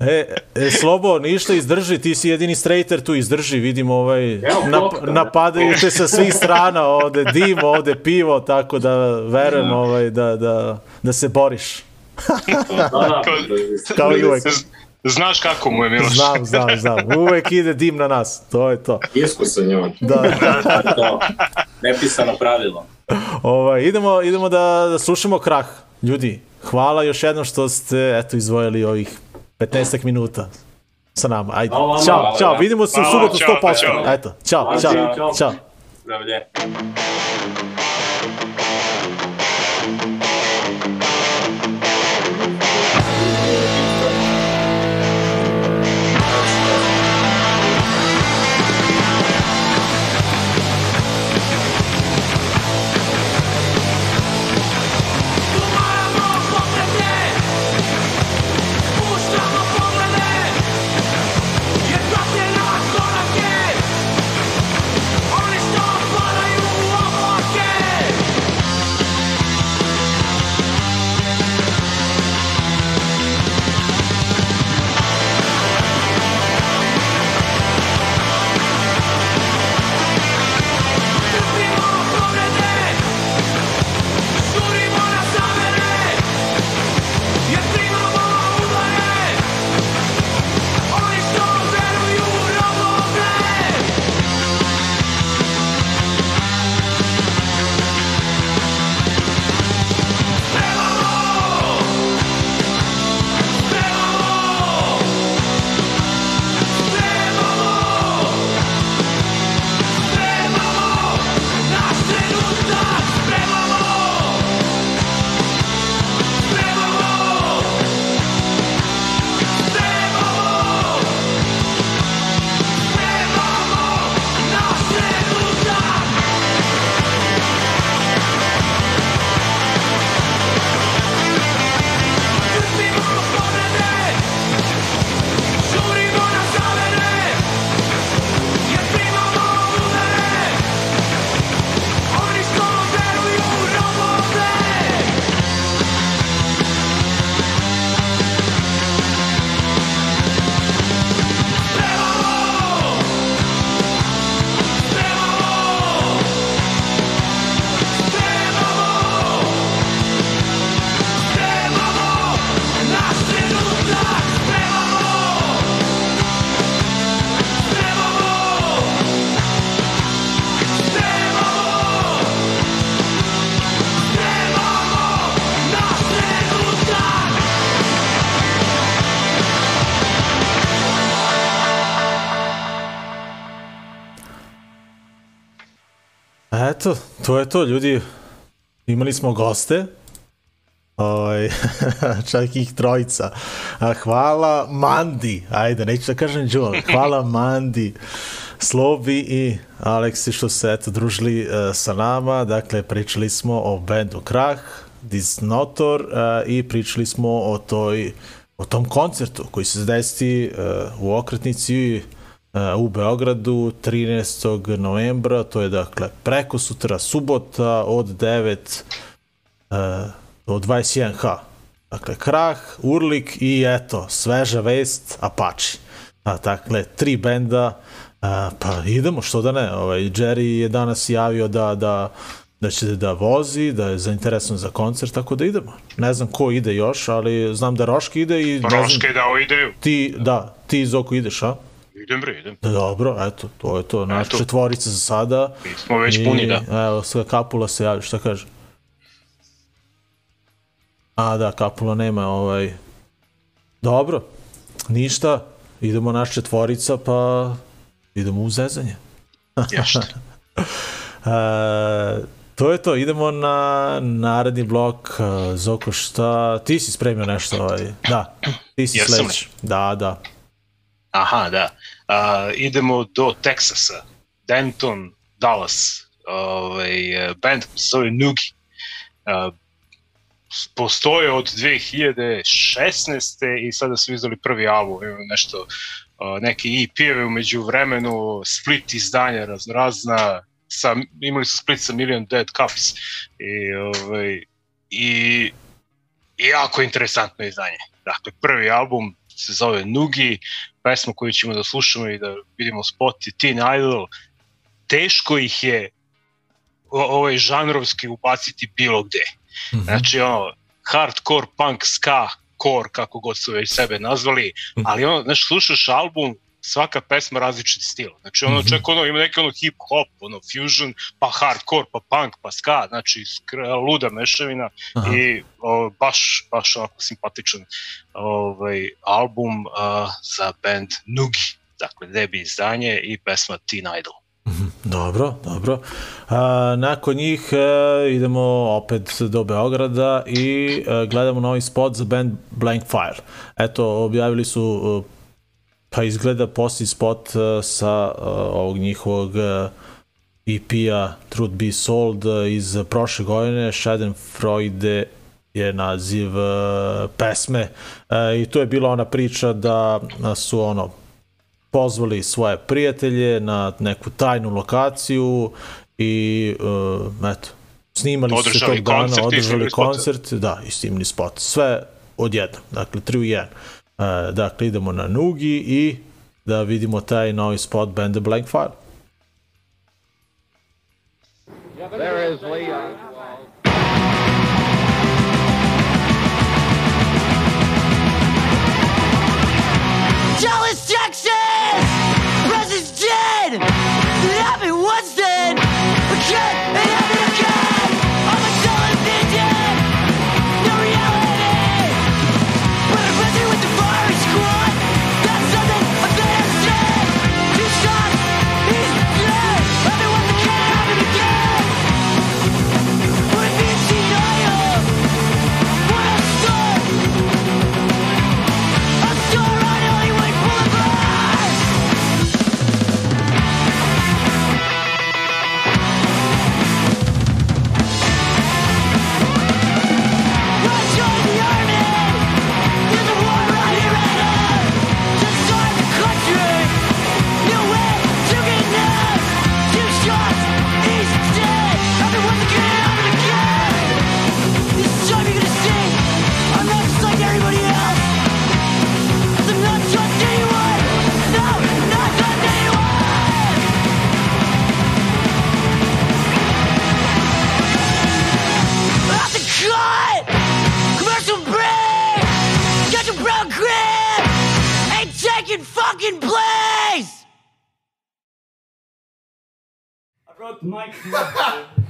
E, e, Slobo, ništa izdrži, ti si jedini straighter tu izdrži, vidim ovaj, nap, napadaju te sa svih strana, ovde dim, ovde pivo, tako da verujem Da. ovaj, da, da, da se boriš, Da, da. kao i uvek. Znaš kako mu je Miloš. Znam, znam, znam. Uvek ide dim na nas. To je to. Iskusan je on. Da. to nepisano pravilo. Ovaj, idemo, idemo da, da slušamo krah. Ljudi, hvala još jednom što ste eto, izvojili ovih 15 minuta sa nama. Ajde, Hvala čao, Hvala, čao, da. vidimo se u subotu čao, 100%. čao. Eto, čao, Hvala, čao, čao. čao. Zdravlje. To je to, ljudi. Imali smo goste. Ovaj, čak ih trojica. A, hvala Mandi, ajde, neću da kažem Joel, hvala Mandi, Slobi i Aleksi što se eto družili uh, sa nama, dakle pričali smo o bendu Krah, Disnotor uh, i pričali smo o toj o tom koncertu koji se desi uh, u okretnici u Beogradu 13. novembra, to je dakle preko sutra subota od 9 uh, od 21H. Dakle, Krah, Urlik i eto, sveža vest, Apache. A, dakle, tri benda, a, pa idemo, što da ne. Ovaj, Jerry je danas javio da, da, da će da vozi, da je zainteresovan za koncert, tako da idemo. Ne znam ko ide još, ali znam da Roški ide i ne znam, Roške dao ideju. ti, da, ti Zoku ideš, a? Idem bre, idem. Dobro, eto, to je to, naša Eto. četvorica za sada. Mi smo već puni, da. Evo, sve Kapula se javi, šta kaže? A, da, Kapula nema, ovaj... Dobro, ništa, idemo naš četvorica, pa idemo u zezanje. Jašte. E, to je to, idemo na naredni blok. E, Zoko, šta? Ti si spremio nešto, ovaj... Da, ti si sledeći. Da, da. Aha, da. A, idemo do Teksasa. Denton, Dallas. Ovaj, band se zove Nugi. A, postoje od 2016. i sada su izdali prvi album, imaju nešto a, neki EP-eve umeđu vremenu, split izdanja razno razna, sa, imali su split sa Million Dead Cups i, ovaj, i jako interesantno izdanje. Dakle, prvi album se zove Nugi, pesma koju ćemo da slušamo i da vidimo spot je Teen Idol. Teško ih je ovaj žanrovski ubaciti bilo gde. Mhm. Znači, ono, hardcore punk ska hardcore, kako god su već sebe nazvali, ali ono, znaš, slušaš album, svaka pesma različit stil. Znači ono čak ono ima neki ono hip hop, ono fusion, pa hardcore, pa punk, pa ska, znači luda mešavina Aha. i o, baš baš onako simpatičan ovaj album a, za band Nugi. Dakle, debi izdanje i pesma Teen Idol. Dobro, dobro. A, nakon njih e, idemo opet do Beograda i e, gledamo novi spot za band Blank Fire. Eto, objavili su e, pa izgleda posljednji spot e, sa e, ovog njihovog e, EP-a Truth Be Sold e, iz prošle godine. Schadenfreude je naziv e, pesme e, i to je bila ona priča da e, su ono pozvali svoje prijatelje na neku tajnu lokaciju i eto, snimali su se Održali tog dana, koncert održali koncert, da, i snimili spot. Sve odjednom, dakle, 3 u 1. Uh, dakle, idemo na Nugi i da vidimo taj novi spot benda Blank Fire. There is Leon. Dallas, Texas! President's dead! It happened once then! Again, it happened fucking place! I brought the mic.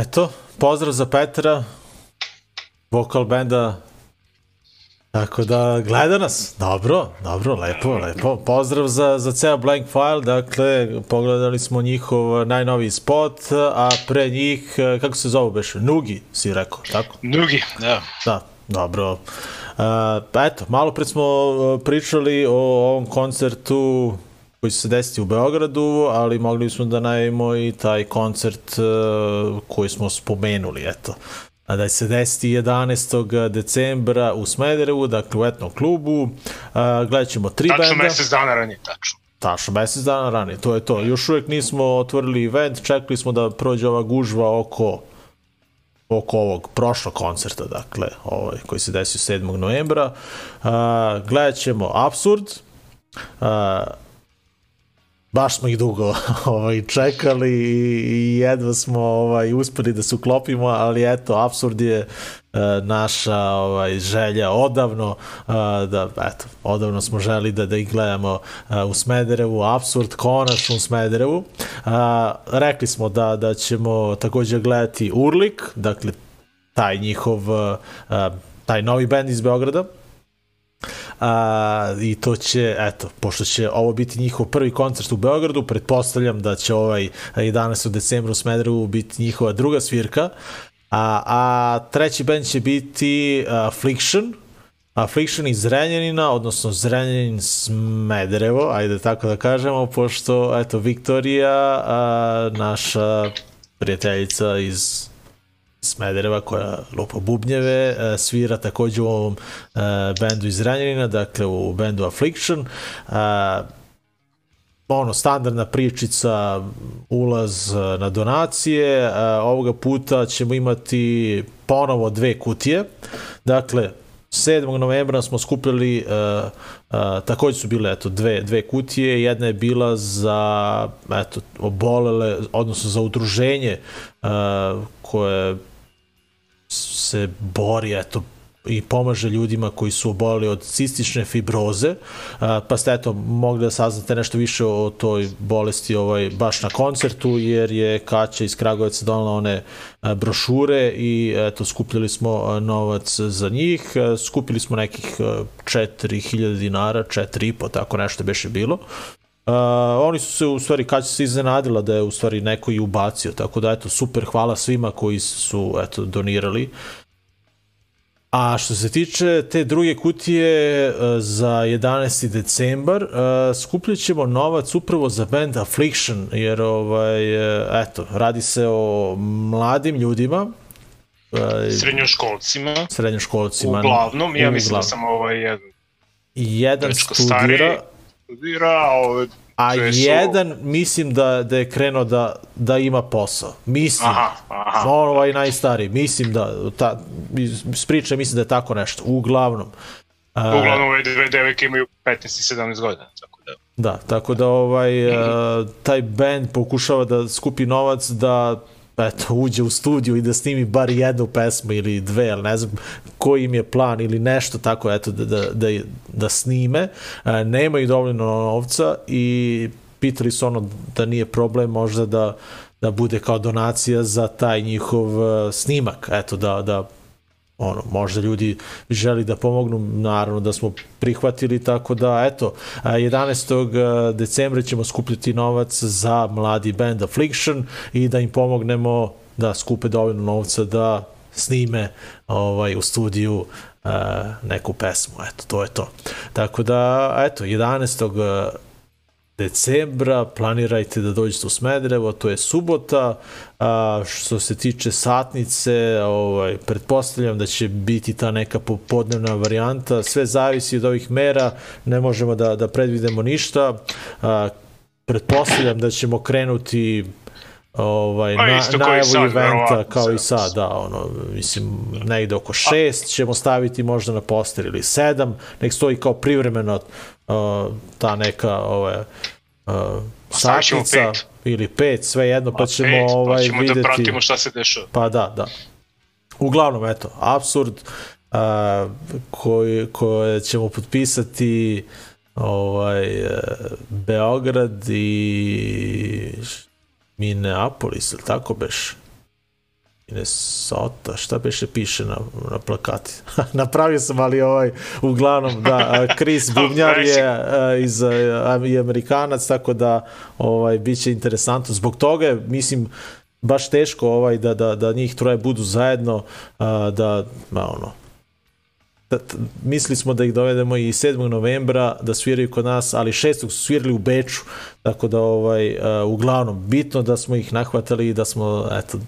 eto, pozdrav za Petra, vokal benda Tako da, gleda nas. Dobro, dobro, lepo, lepo. Pozdrav za, za ceo Blank File. Dakle, pogledali smo njihov najnoviji spot, a pre njih, kako se zove beš? Nugi, si rekao, tako? Nugi, da. Da, dobro. Uh, eto, malo pred smo uh, pričali o ovom koncertu koji će se desiti u Beogradu, ali mogli smo da najavimo i taj koncert uh, koji smo spomenuli, eto a da se desiti 11. decembra u Smederevu, dakle u etnom klubu. A, gledat ćemo tri tačno benda. Tačno mesec dana ranije, tačno. Tačno, mesec dana ranije, to je to. Još uvek nismo otvorili event, čekali smo da prođe ova gužva oko oko ovog prošlog koncerta, dakle, ovaj, koji se desio 7. novembra. A, gledat ćemo Absurd, a, baš smo ih dugo ovaj, čekali i jedva smo ovaj, uspeli da se uklopimo, ali eto, absurd je e, naša ovaj, želja odavno, e, da, eto, odavno smo želi da, da ih gledamo e, u Smederevu, absurd konačno u Smederevu. Rekli smo da, da ćemo takođe gledati Urlik, dakle, taj njihov, taj novi band iz Beograda, A, I to će, eto, pošto će ovo biti njihov prvi koncert u Beogradu, pretpostavljam da će ovaj 11. decembra u Smederevu biti njihova druga svirka. A, a treći band će biti Affliction, Affliction iz Zrenjanina, odnosno Zrenjanin Smederevo, ajde tako da kažemo, pošto, eto, Viktorija, a, naša prijateljica iz Smedereva koja lupa bubnjeve, e, svira takođe u ovom e, bendu iz Ranjanina, dakle u bendu Affliction. E, ono, standardna pričica, ulaz na donacije, ovoga puta ćemo imati ponovo dve kutije, dakle, 7. novembra smo skupili, takođe su bile eto, dve, dve kutije, jedna je bila za eto, obolele, odnosno za udruženje koje se bori, eto, i pomaže ljudima koji su oboleli od cistične fibroze, pa ste eto mogli da saznate nešto više o toj bolesti ovaj, baš na koncertu, jer je Kaća iz Kragovica donala one brošure i eto skupljali smo novac za njih, skupili smo nekih 4000 dinara, 4,5, tako nešto beše bilo. Uh, oni su se u stvari kad se iznenadila da je u stvari neko i ubacio, tako da eto super hvala svima koji su eto donirali. A što se tiče te druge kutije uh, za 11. decembar, uh, skupljat ćemo novac upravo za band Affliction, jer ovaj, uh, eto, radi se o mladim ljudima, uh, srednjoškolcima. Srednjoškolcima. Uglavnom, ja mislim da sam ovaj jedan jedan studira, stariji, studira, ovaj, a su... jedan mislim da, da je krenuo da, da ima posao. Mislim, aha, aha. ovaj najstariji, mislim da, ta, iz priče mislim da je tako nešto, uglavnom. Uglavnom ove dve devojke imaju 15 i 17 godina, tako da. Da, tako da ovaj, -hmm. taj band pokušava da skupi novac da eto, uđe u studiju i da snimi bar jednu pesmu ili dve, ali ne znam koji im je plan ili nešto tako, eto, da, da, da, da snime. E, nemaju dovoljno novca i pitali su ono da nije problem možda da, da bude kao donacija za taj njihov snimak, eto, da, da ono, možda ljudi želi da pomognu, naravno da smo prihvatili, tako da, eto, 11. decembra ćemo skupljati novac za mladi band Affliction i da im pomognemo da skupe dovoljno novca da snime ovaj, u studiju neku pesmu, eto, to je to. Tako da, eto, 11 decembra, planirajte da dođete u Smederevo, to je subota, a, što se tiče satnice, ovaj, pretpostavljam da će biti ta neka popodnevna varijanta, sve zavisi od ovih mera, ne možemo da, da predvidemo ništa, a, pretpostavljam da ćemo krenuti ovaj, na, najavu eventa kao i sad, da, ono, mislim, negde oko šest ćemo staviti možda na poster ili sedam, nek stoji kao privremeno uh, ta neka ovaj, uh, satnica ili pet, sve jedno, pa ćemo pet, ovaj, pa ćemo videti... da pratimo šta se dešava. Pa da, da. Uglavnom, eto, absurd uh, koji, koje ćemo potpisati ovaj, uh, Beograd i Minneapolis, ili tako beš? Minnesota, šta beše piše na, na plakati? Napravio sam, ali ovaj, uglavnom, da, a, Chris Bubnjar je a, iz, i Amerikanac, tako da ovaj, bit će interesantno. Zbog toga je, mislim, baš teško ovaj, da, da, da njih troje budu zajedno, a, da, ma, ono, da, mislili smo da ih dovedemo i 7. novembra da sviraju kod nas, ali 6. su svirali u Beču, tako da ovaj uh, uglavnom bitno da smo ih nahvatali i da smo eto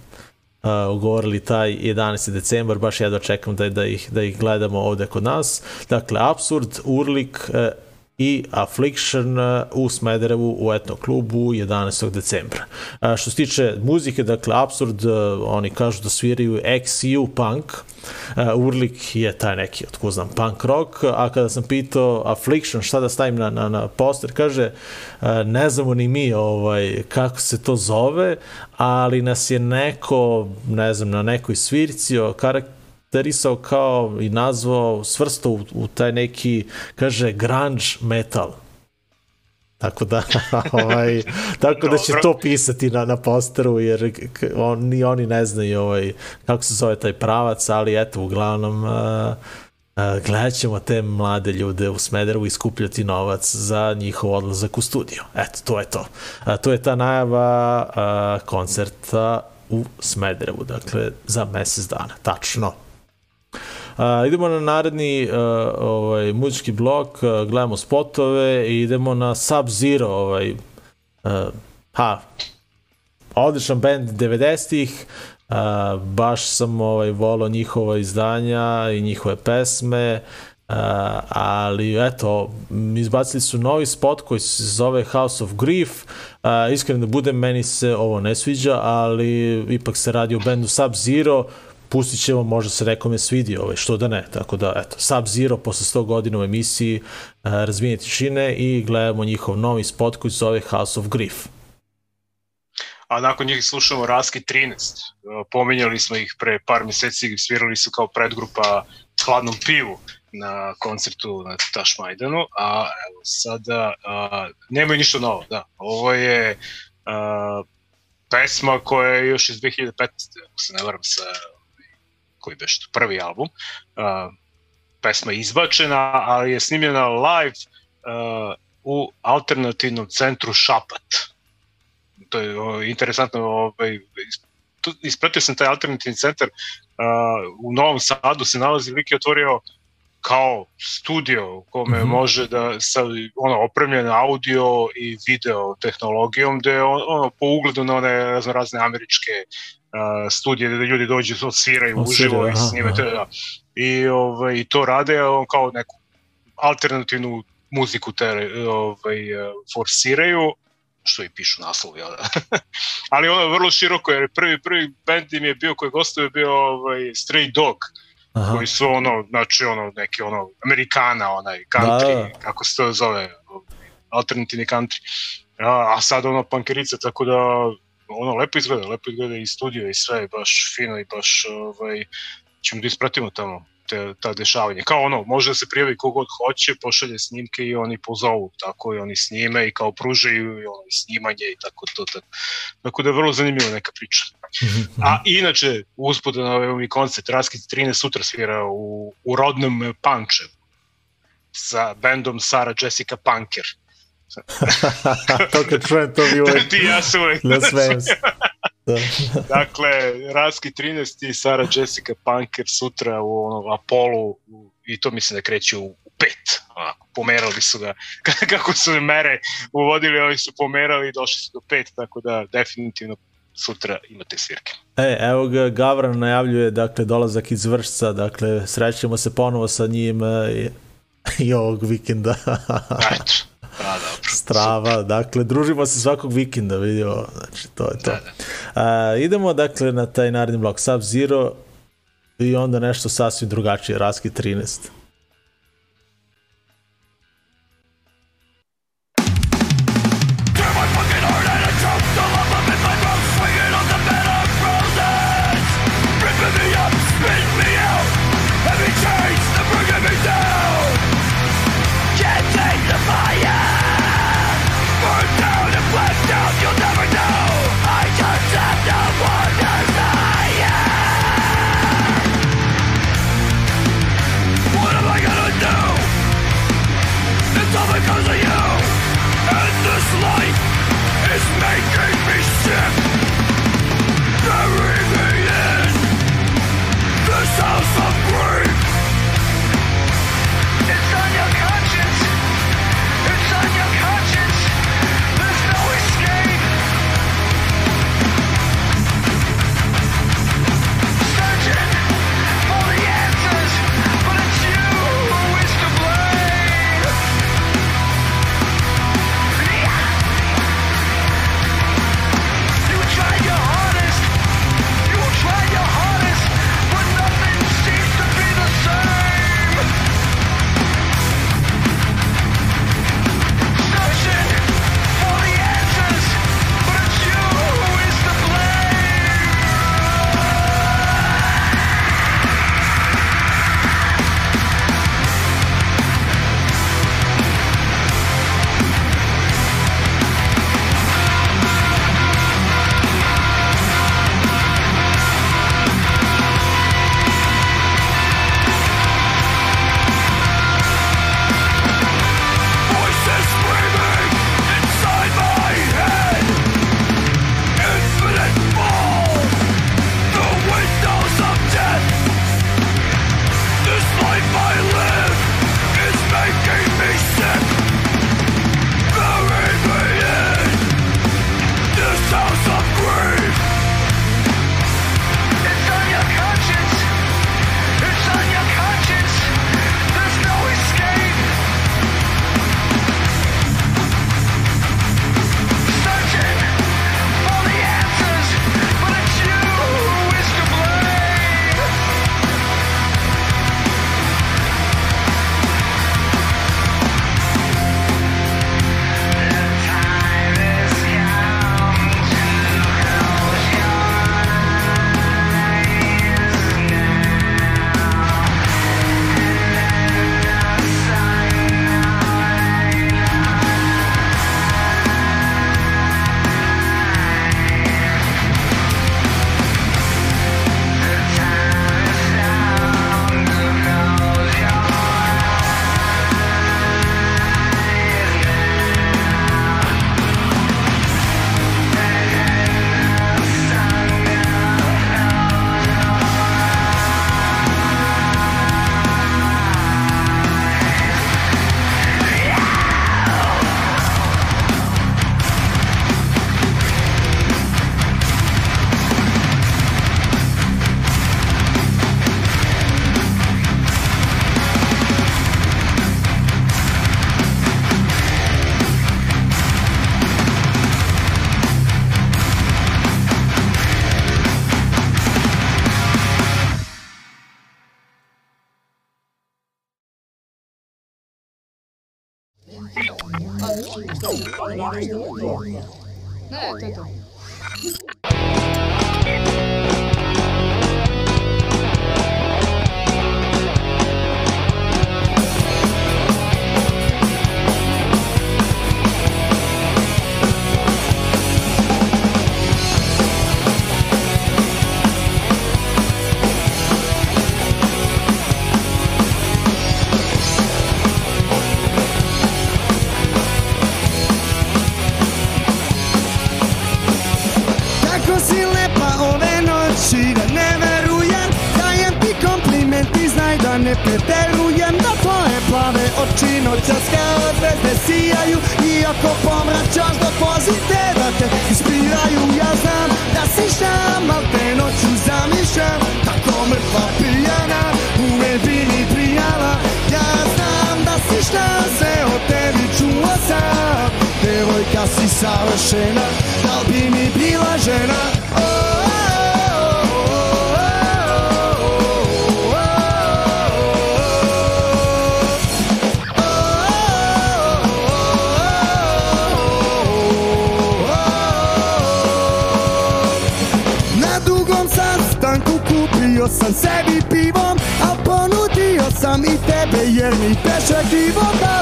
uh, ugovorili taj 11. decembar, baš jedva čekam da, da, ih, da ih gledamo ovde kod nas. Dakle, Absurd, Urlik uh, i Affliction uh, u Smederevu u etno klubu 11. decembra. Uh, što se tiče muzike, dakle, Absurd, uh, oni kažu da sviraju XU punk, uh, Urlik je taj neki, otko znam, punk rock, a kada sam pitao Affliction šta da stavim na, na, na poster, kaže, ne znamo ni mi ovaj, kako se to zove, ali nas je neko, ne znam, na nekoj svirci karakter karakterisao kao i nazvao, svrstao u, u taj neki, kaže, grunge metal. Tako da, ovaj, tako da će to pisati na, na posteru, jer on, ni oni ne znaju ovaj, kako se zove taj pravac, ali eto, uglavnom, uh, uh, gledat ćemo te mlade ljude u Smederevu i skupljati novac za njihov odlazak u studio. Eto, to je to. Uh, to je ta najava uh, koncerta u Smederevu, dakle, za mesec dana, tačno. Uh, idemo na naredni ovaj, muzički blok, gledamo spotove i idemo na Sub-Zero, ovaj, uh, ha, odličan band 90-ih, uh, baš sam ovaj, volao njihova izdanja i njihove pesme, Uh, ali eto, izbacili su novi spot koji se zove House of Grief. Uh, iskreno da budem, meni se ovo ne sviđa, ali ipak se radi o bendu Sub-Zero, pustit ćemo, možda se nekome svidi, ovaj, što da ne. Tako da, eto, Sub-Zero posle 100 godina u emisiji uh, Razvijenje tišine i gledamo njihov novi spot koji se zove House of Grief. a nakon njih slušamo Raski 13. Uh, Pominjali smo ih pre par meseci, svirali su kao predgrupa Hladnom pivu na koncertu na Tašmajdanu, a evo sada a, nemaju ništa novo, da. Ovo je a, pesma koja je još iz 2015. ako se ne varam sa koji beš to, prvi album. A, pesma je izbačena, ali je snimljena live a, u alternativnom centru Šapat to je o, interesantno, ovaj, ispratio sam taj alternativni centar, uh, u Novom Sadu se nalazi lik je otvorio kao studio u kome Mhm. može da sa ono opremljen audio i video tehnologijom gde on, ono po ugledu na one razne američke uh, studije gde ljudi dođu odsviraju uživo i aha. da. i ovaj i to rade on kao neku alternativnu muziku te ovaj forsiraju što i pišu naslovi, jel da? ali ono je vrlo široko, jer prvi, prvi band im je bio koji gostuje bio ovaj, Stray Dog, Aha. koji su ono, znači ono, neki ono, Amerikana, onaj, country, Da, da. kako se to zove, alternativni country. A, a sad ono pankerica, tako da ono lepo izgleda, lepo izgleda i studio i sve, baš fino i baš ovaj, ćemo da ispratimo tamo te, ta dešavanja. Kao ono, može da se prijavi kogod hoće, pošalje snimke i oni pozovu, tako i oni snime i kao pružaju i ono, snimanje i tako to. Tako, tako da je vrlo zanimljiva neka priča. A inače, usput da navedem i koncert, Raskid 13 sutra svira u, u rodnom Pančevu sa bendom Sara Jessica Punker. to kad čujem, to bi uvek Ti ja se uvek nasmejem se. Da. Dakle, Raski 13 i Sara Jessica Punker sutra u onom Apollo u- i to mislim da kreće u, u pet. Onako, pomerali su ga, kako su mere uvodili, ovi su pomerali i došli su do pet, tako da definitivno sutra imate svirke. E, evo ga, Gavran najavljuje, dakle, dolazak iz Vršca, dakle, srećemo se ponovo sa njim e, i, i ovog vikenda. Eto, da, dobro. Strava, dakle, družimo se svakog vikenda, vidimo, znači, to je to. A, idemo, dakle, na taj naredni blok Sub-Zero i onda nešto sasvim drugačije, Raski 13. Ne, to je to. Kako savršena, da li bi mi bila žena? Na dugom sastanku kupio sam sebi pivom A ponudio sam i tebe jer mi peše krivo Da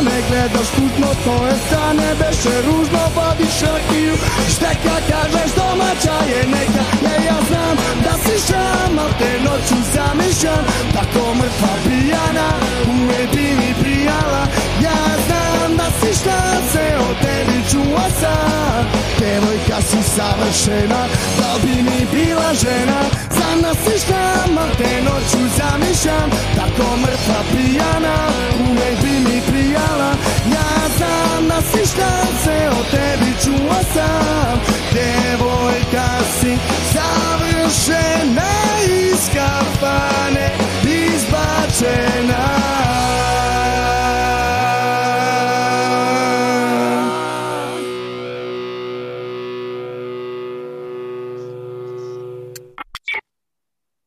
me gledaš kutno to je strane beše ružno vodiš rakiju Šteka kažeš domaća je neka. Ja ja znam da si šam Al te noću zamišljam Tako mrtva pijana Uvijek bi prijala. Ja znam da si šta se o tebi čuo sam. Devojka si savršena Da bi mi bila žena. Znam da si šta ma te noću zamišljam Tako mrtva pijana izbačena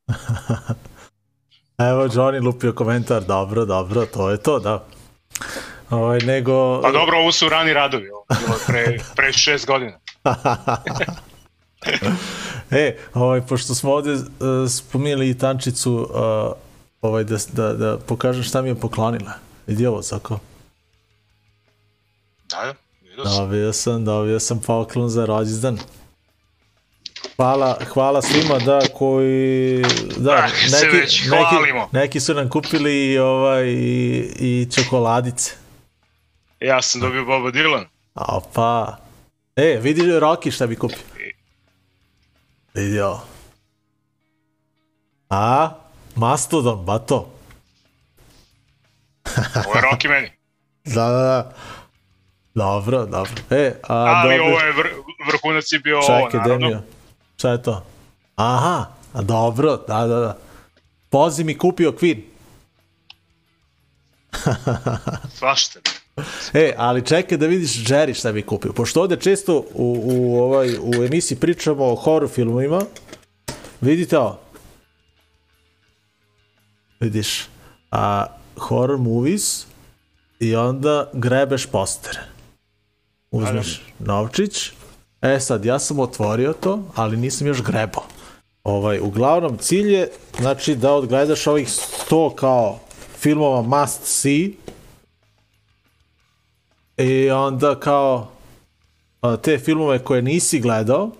Evo, Johnny lupio komentar, dobro, dobro, to je to, da. Ovaj, nego... Pa dobro, ovo su rani radovi, ovo je bilo pre, pre šest godina. e, ovaj, pošto smo ovde uh, spominjali i tančicu, uh, ovaj, da, da, da pokažem šta mi je poklonila. Vidi ovo, Sako. Da, da, vidio sam. Dobio sam, dobio sam poklon za rođendan. Hvala, hvala svima da koji da Ah, se već neki, neki su nam kupili i ovaj i, i čokoladice. Ja sam dobio Boba Dylan. A pa. E, vidi Roki šta bi kupio. Vidi ovo. A? Mastodon, bato. Ovo je Rocky meni. Da, da, da. Dobro, dobro. E, a, Ali dobro. ovo je vr, vrhunac je bio ovo, Čekaj, naravno. Demio. Šta je to? Aha, a dobro, da, da, da. Pozi mi kupio Queen. Svašta. E, ali čekaj da vidiš Jerry šta bi kupio. Pošto ovde često u, u, ovaj, u emisiji pričamo o horror filmovima, vidite ovo. Vidiš, a horror movies i onda grebeš poster. Uzmeš novčić. E sad, ja sam otvorio to, ali nisam još grebao. Ovaj, uglavnom, cilj je znači, da odgledaš ovih 100 kao filmova must see i onda kao te filmove koje nisi gledao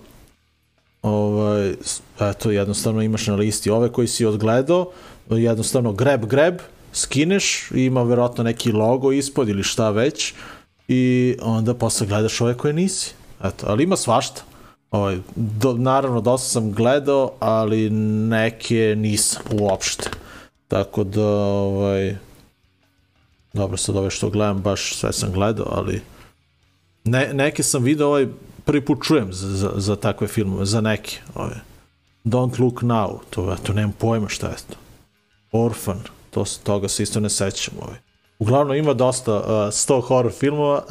ovaj, eto, jednostavno imaš na listi ove koji si odgledao, jednostavno grab, grab, skineš, i ima verovatno neki logo ispod ili šta već i onda posle gledaš ove koje nisi. Eto, ali ima svašta. Ovaj, do, naravno, dosta sam gledao, ali neke nisam uopšte. Tako da, ovaj, dobro, sad ove što gledam, baš sve sam gledao, ali ne, neke sam video, ovaj, prvi put čujem za, za, za takve filmove, za neke. Ovaj. Don't Look Now, to, to nemam pojma šta je to. Orphan, to, toga se isto ne sećam. Ovaj. Uglavnom ima dosta uh, 100 horror filmova.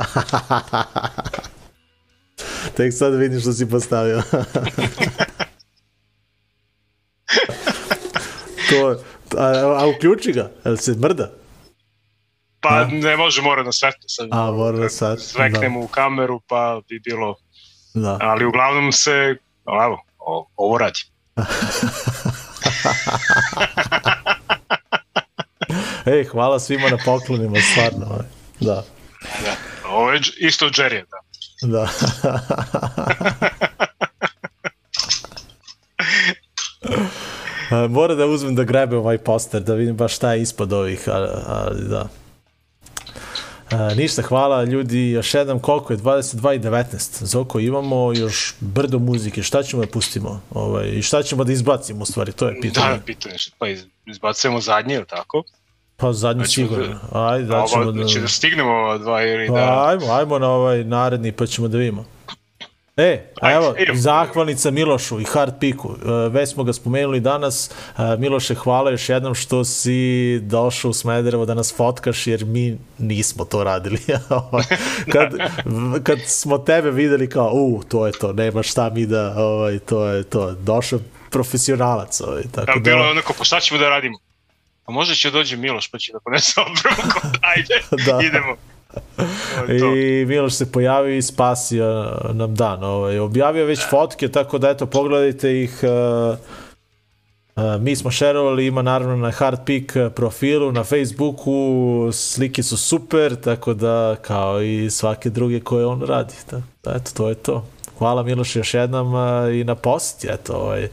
Tek sad vidim što si postavio. to, a, a uključi ga, jel se mrda? Pa A? ne može, mora na svetlo sad. A, mora na svetlo, Zveknemo u kameru, pa bi bilo... Da. Ali uglavnom se, evo, ovo radi. Ej, hvala svima na poklonima, stvarno. ovaj. Da, Ovo je isto od Jerry, da. da. Mora da uzmem da grebe ovaj poster, da vidim baš šta je ispod ovih, ali, ali da. A, ništa, hvala ljudi, još jednom koliko je, 22 i 19. Zoko, imamo još brdo muzike, šta ćemo da pustimo? Ovaj, I šta ćemo da izbacimo u stvari, to je pitanje. Da, pitanje pa iz- izbacujemo zadnje, ili tako? Pa zadnji Hoćemo sigurno. Ajde, da ćemo Ovo, da... znači da stignemo ova dva ili Pa, da... ajmo, ajmo na ovaj naredni pa ćemo da vidimo. E, a evo, zahvalnica Milošu i Hard Piku. E, Već smo ga spomenuli danas. E, Miloše, hvala još jednom što si došao u Smederevo da nas fotkaš, jer mi nismo to radili. Ovaj, kad, kad smo tebe videli kao, u, to je to, nema šta mi da, ovaj, to je to. Došao profesionalac. Ovaj, tako Da, da, bilo je onako, pa šta ćemo da radimo? A možda će dođe Miloš pa će da ponese obrvu, ajde, Da. idemo. I Miloš se pojavio i spasio nam dan. Ovaj. Objavio već fotke, tako da eto, pogledajte ih. Uh, uh, mi smo šerovali, ima naravno na Hard Peak profilu, na Facebooku, slike su super, tako da kao i svake druge koje on radi. Tako da, eto, to je to. Hvala Miloš još jednom uh, i na posjeti, eto, ovaj,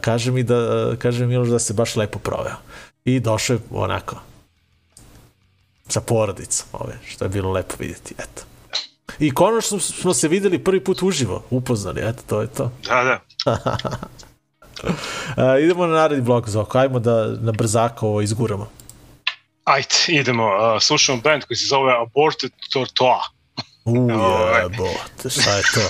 kaže mi da, kaže Miloš da se baš lepo proveo. I došao je onako, sa porodicom, ove, što je bilo lepo vidjeti, eto. I konačno smo se videli prvi put uživo, upoznali, eto, to je to. Da, da. A, idemo na naredni blok, Zoko, ajmo da na brzako ovo izguramo. Ajde, idemo. Uh, slušamo band koji se zove Aborted Tortoise. U, Ovaj. šta je to?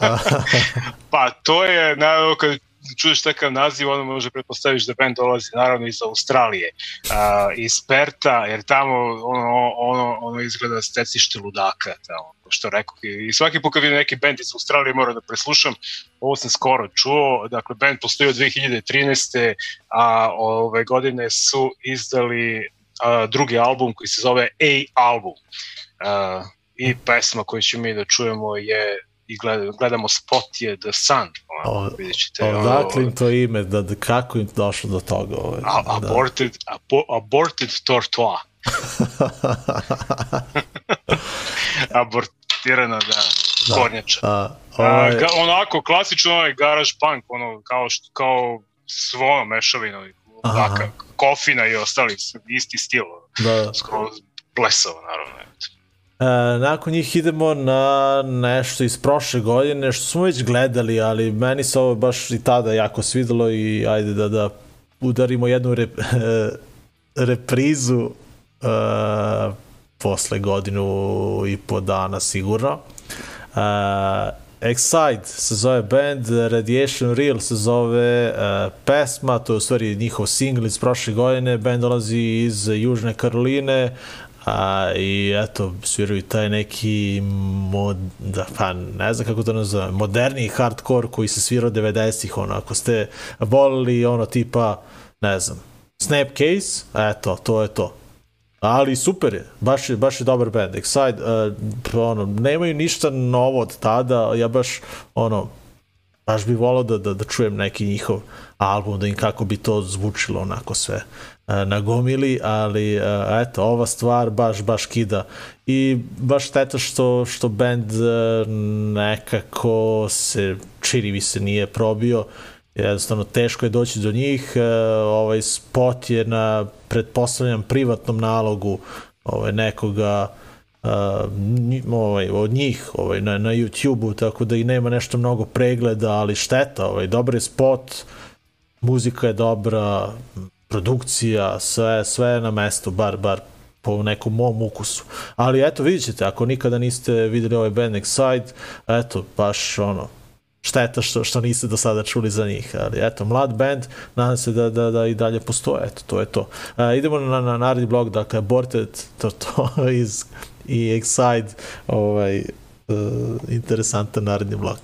Pa to je, naravno, kad čuješ takav naziv, onda može pretpostaviš da band dolazi naravno iz Australije, uh, iz Perta, jer tamo ono, ono, ono izgleda stecište ludaka, tamo, što rekao. I svaki put kad vidim neki band iz Australije moram da preslušam, ovo sam skoro čuo, dakle band postoji od 2013. a ove godine su izdali a, drugi album koji se zove A Album. A, I pesma koju ćemo mi da čujemo je i gled, gledamo spot je The Sun. O, Ono, vidjet ćete. ono, Odakle im to ime, da, da kako im došlo do toga? Ovaj, a, da. aborted, abo, aborted Tortoise. Abortirana, da, Da. kornjača. A, A, ovaj, ga, onako, klasično onaj garage punk, ono, kao, što, kao svo mešavina, Aha. taka, kofina i ostali, isti stil, da. skoro blesavo, naravno. E, nakon njih idemo na nešto iz prošle godine, što smo već gledali, ali meni se ovo baš i tada jako svidelo i ajde da, da udarimo jednu rep, reprizu e, posle godinu i po dana sigurno. E, Excite se zove band, Radiation Real se zove e, pesma, to je u stvari njihov singl iz prošle godine, band dolazi iz Južne Karoline, a, i eto, sviraju taj neki mod, da, pa ne znam kako to nazove, moderni hardcore koji se svira od 90-ih, ono, ako ste volili ono tipa, ne znam, Snapcase, eto, to je to. Ali super je, baš je, baš je dobar band. Excite, uh, ono, nemaju ništa novo od tada, ja baš, ono, baš bi volao da, da, da čujem neki njihov album, da im kako bi to zvučilo onako sve uh, na gomili, ali eto, ova stvar baš, baš kida. I baš šteta što, što band nekako se, čini mi se, nije probio, jednostavno teško je doći do njih, ovaj spot je na, pretpostavljam, privatnom nalogu ovaj, nekoga uh, ovaj, od njih ovaj, na, na YouTube-u, tako da i nema nešto mnogo pregleda, ali šteta, ovaj, dobar je spot, muzika je dobra, produkcija, sve, sve na mestu, bar, bar po nekom mom ukusu. Ali eto, vidjet ćete, ako nikada niste videli ovaj band Excite, eto, baš ono, šteta što, što niste do sada čuli za njih, ali eto, mlad band, nadam se da, da, da i dalje postoje, eto, to je to. Uh, idemo na, na naredni blog, dakle, Aborted, to, to iz i Excite, ovaj, uh, interesantan naredni blog.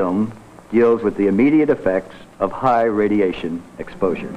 Film deals with the immediate effects of high radiation exposure.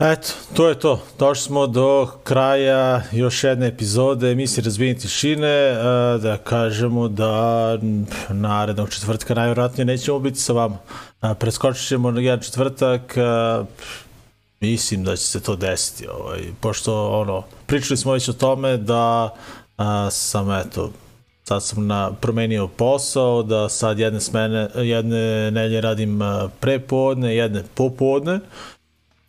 Eto, to je to. Došli smo do kraja još jedne epizode emisije Razbijenje tišine. E, Da kažemo da narednog četvrtka najvjerojatnije nećemo biti sa vama. E, Preskočit ćemo na jedan četvrtak. e, Mislim da će se to desiti. Ovaj, pošto ono, pričali smo već o tome da sam eto, sad sam na, promenio posao, da sad jedne smene, jedne nelje radim prepodne, jedne popodne.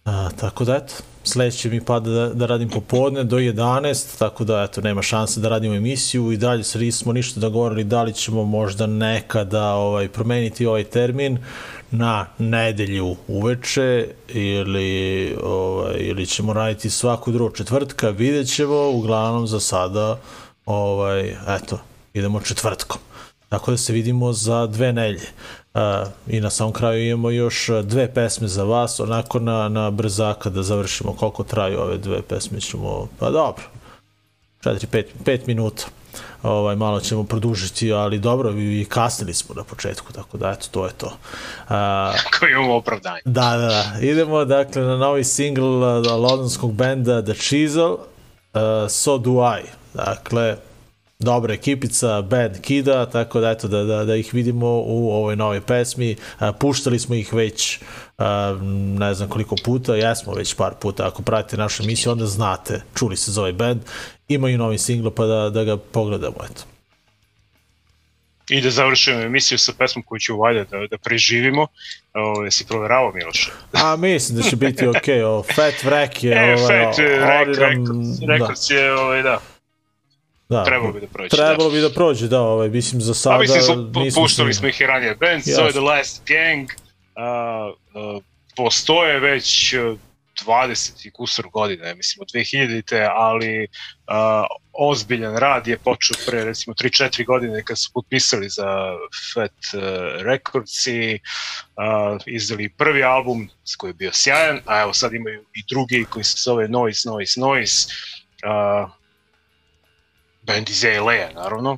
A, tako da eto, sledeće mi pada da, da radim popodne do 11, tako da eto, nema šanse da radimo emisiju i dalje se nismo ništa dogovorili da li ćemo možda nekada ovaj, promeniti ovaj termin na nedelju uveče ili, ovaj, ili ćemo raditi svaku drugu četvrtka, vidjet ćemo, uglavnom za sada ovaj, eto, idemo četvrtkom. Tako da se vidimo za dve nelje. Uh, I na samom kraju imamo još dve pesme za vas, onako na, na brzaka da završimo koliko traju ove dve pesme ćemo, pa dobro, 4-5 5 minuta. Ovaj, malo ćemo produžiti, ali dobro, i kasnili smo na početku, tako da eto, to je to. Uh, Koji imamo opravdanje. Da, da, da. Idemo dakle na novi single uh, londonskog benda The Chisel, uh, So Do I. Dakle, dobra ekipica, band Kida, tako da eto da, da, da ih vidimo u ovoj novoj pesmi. Uh, puštali smo ih već uh, ne znam koliko puta, jesmo već par puta. Ako pratite našu emisiju, onda znate, čuli se za ovaj band. Imaju novi single, pa da, da ga pogledamo, eto. I da završimo emisiju sa pesmom koju ću valjda da, da preživimo. Ovo, jesi proveravao, Miloše? A mislim da će biti okej, okay. o, Fat Wreck je... E, ovaj, Fat Wreck, Records, da. Je, ovaj, da. Da. Trebalo bi da prođe, Trebalo bi da prođe, da, ovaj, mislim za sada... A mislim, su, nismo puštali smo ih i ranije. Band zove The Last Gang, a, a, postoje već a, 20 i kusur godina, ja mislim, od 2000-te, ali a, ozbiljan rad je počeo pre recimo 3-4 godine kad su potpisali za Fat uh, Records i uh, izdali prvi album koji je bio sjajan, a evo sad imaju i drugi koji se zove Noise, Noise, Noise. Uh, band iz LA, naravno.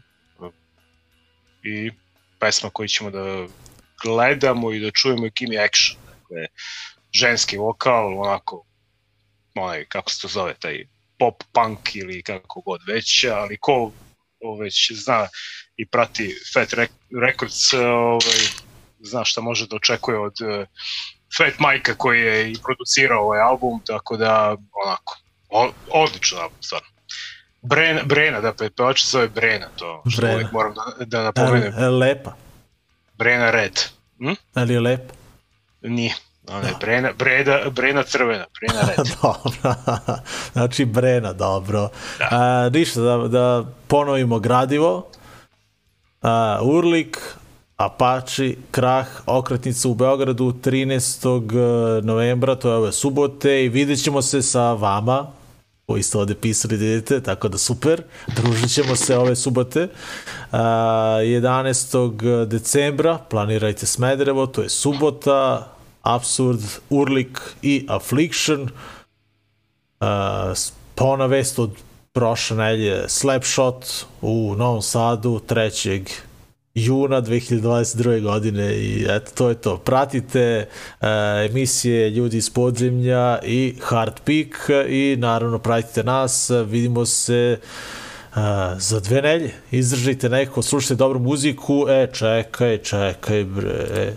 I pesma koju ćemo da gledamo i da čujemo je Kimi Action. Dakle, ženski vokal, onako, onaj, kako se to zove, taj pop punk ili kako god već, ali ko već zna i prati Fat Records, ovaj, zna šta može da očekuje od uh, Fat Mike koji je i producirao ovaj album, tako da onako, odlično album, stvarno. Brena, Brena, da, pevač se zove Brena, to što Brena. uvijek moram da, da napomenem. E, lepa. Brena Red. Hm? Ali je lepa. Nije. Ona je Brena, Breda, Brena crvena, Brena red. dobro. znači Brena, dobro. Da. A, ništa, da, da ponovimo gradivo. A, Urlik, Apache, Krah, okretnica u Beogradu 13. novembra, to je ove subote i vidjet ćemo se sa vama, ste ovde pisali da idete, tako da super, družit ćemo se ove subote. Uh, 11. decembra planirajte Smederevo, to je subota, Absurd, Urlik i Affliction. Uh, pona vest od prošle nelje Slapshot u Novom Sadu 3 juna 2022. godine i eto, to je to. Pratite uh, emisije Ljudi iz podzemlja i Hard Peak i naravno pratite nas. Vidimo se uh, za dve nelje. Izdržite neko, slušajte dobru muziku. E, čekaj, čekaj, bre.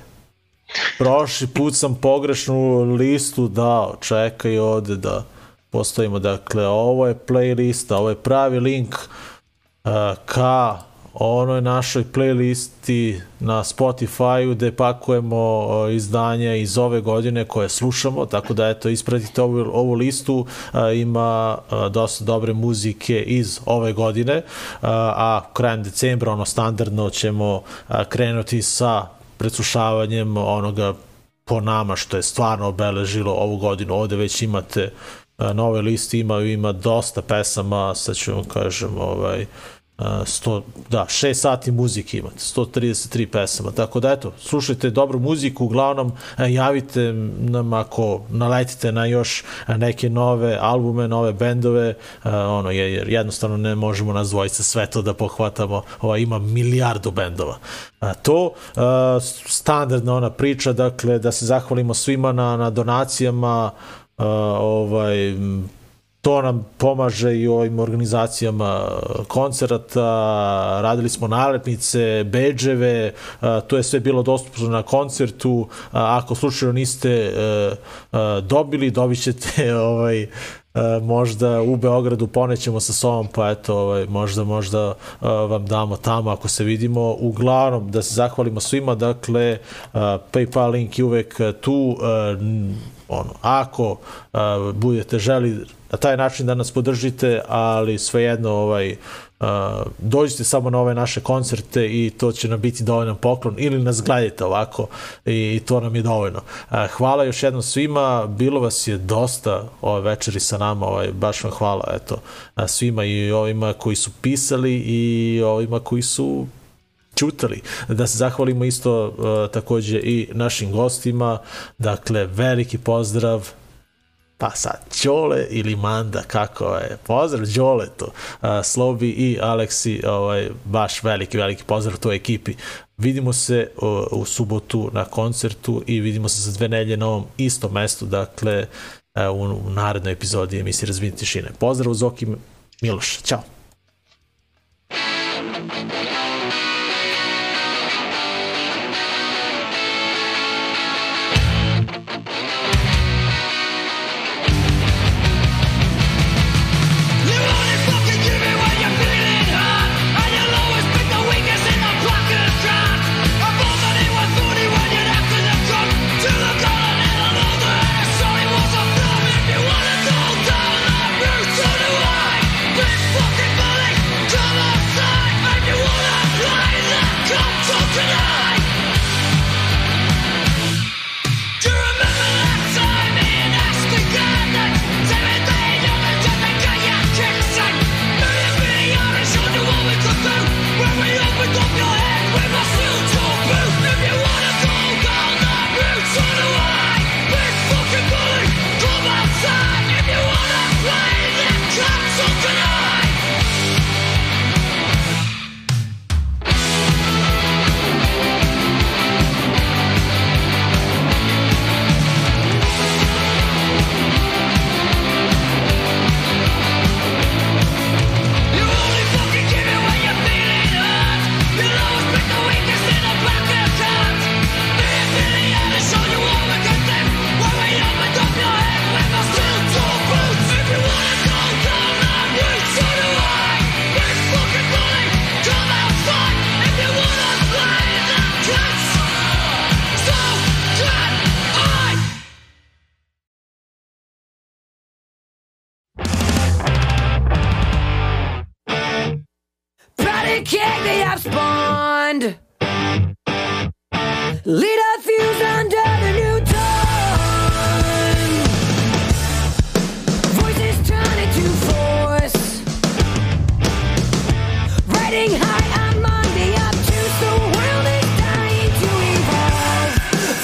Prošli put sam pogrešnu listu dao. Čekaj ovde da postavimo. Dakle, ovo je playlista, ovo je pravi link uh, ka onoj našoj playlisti na Spotify-u gde pakujemo izdanja iz ove godine koje slušamo, tako da eto ispratite ovu, ovu listu, ima dosta dobre muzike iz ove godine, a krajem decembra ono standardno ćemo krenuti sa preslušavanjem onoga po nama što je stvarno obeležilo ovu godinu. Ovde već imate na ovoj listi ima, ima dosta pesama, sad ću vam kažem, ovaj, uh, 100, da, 6 sati muzike imate, 133 pesama, tako da eto, slušajte dobru muziku, uglavnom e, javite nam ako naletite na još neke nove albume, nove bendove, e, ono, jer jednostavno ne možemo nas dvojice sve to da pohvatamo, ova, ima milijardu bendova. A to, standardna ona priča, dakle, da se zahvalimo svima na, na donacijama, ovaj, to nam pomaže i ovim organizacijama koncerata, radili smo nalepnice, beđeve, to je sve bilo dostupno na koncertu, ako slučajno niste dobili, dobit ćete ovaj, možda u Beogradu ponećemo sa sobom, pa eto, ovaj, možda, možda vam damo tamo ako se vidimo. Uglavnom, da se zahvalimo svima, dakle, PayPal link je uvek tu, ono, ako budete želi na taj način da nas podržite, ali svejedno ovaj, Dođite samo na ove naše koncerte i to će nam biti dovoljan poklon ili nas gledajte ovako i, i to nam je dovoljno. Hvala još jednom svima, bilo vas je dosta ove večeri sa nama, ovaj, baš vam hvala eto, svima i ovima koji su pisali i ovima koji su čutali. Da se zahvalimo isto uh, takođe i našim gostima, dakle veliki pozdrav Pa sad, Đole ili Manda, kako je? Pozdrav Đoletu, uh, Slobi i Aleksi, ovaj, baš veliki, veliki pozdrav toj ekipi. Vidimo se u subotu na koncertu i vidimo se za dve nelje na ovom istom mestu, dakle, u, u narednoj epizodi emisije Razvini tišine. Pozdrav Zoki Miloš, ćao!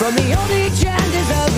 From the old age of.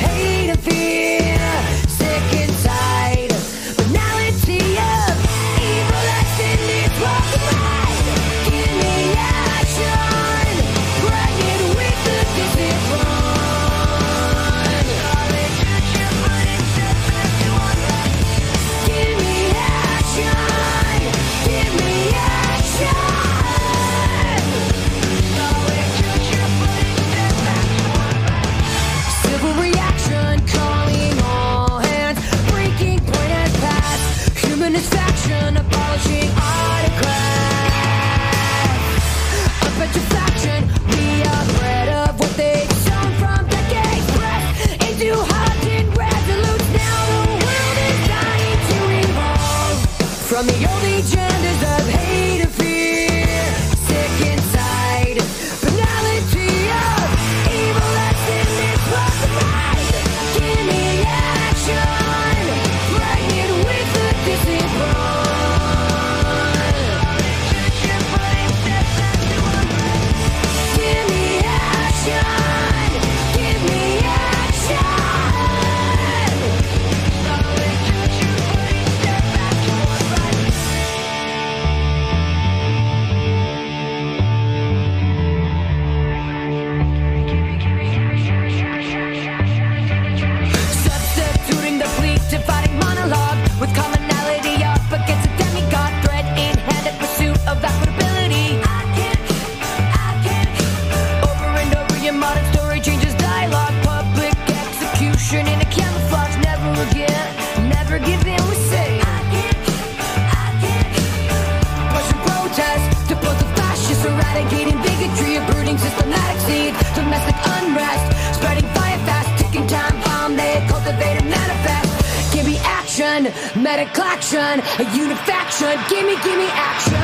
A collection, a unifaction. Gimme, gimme action.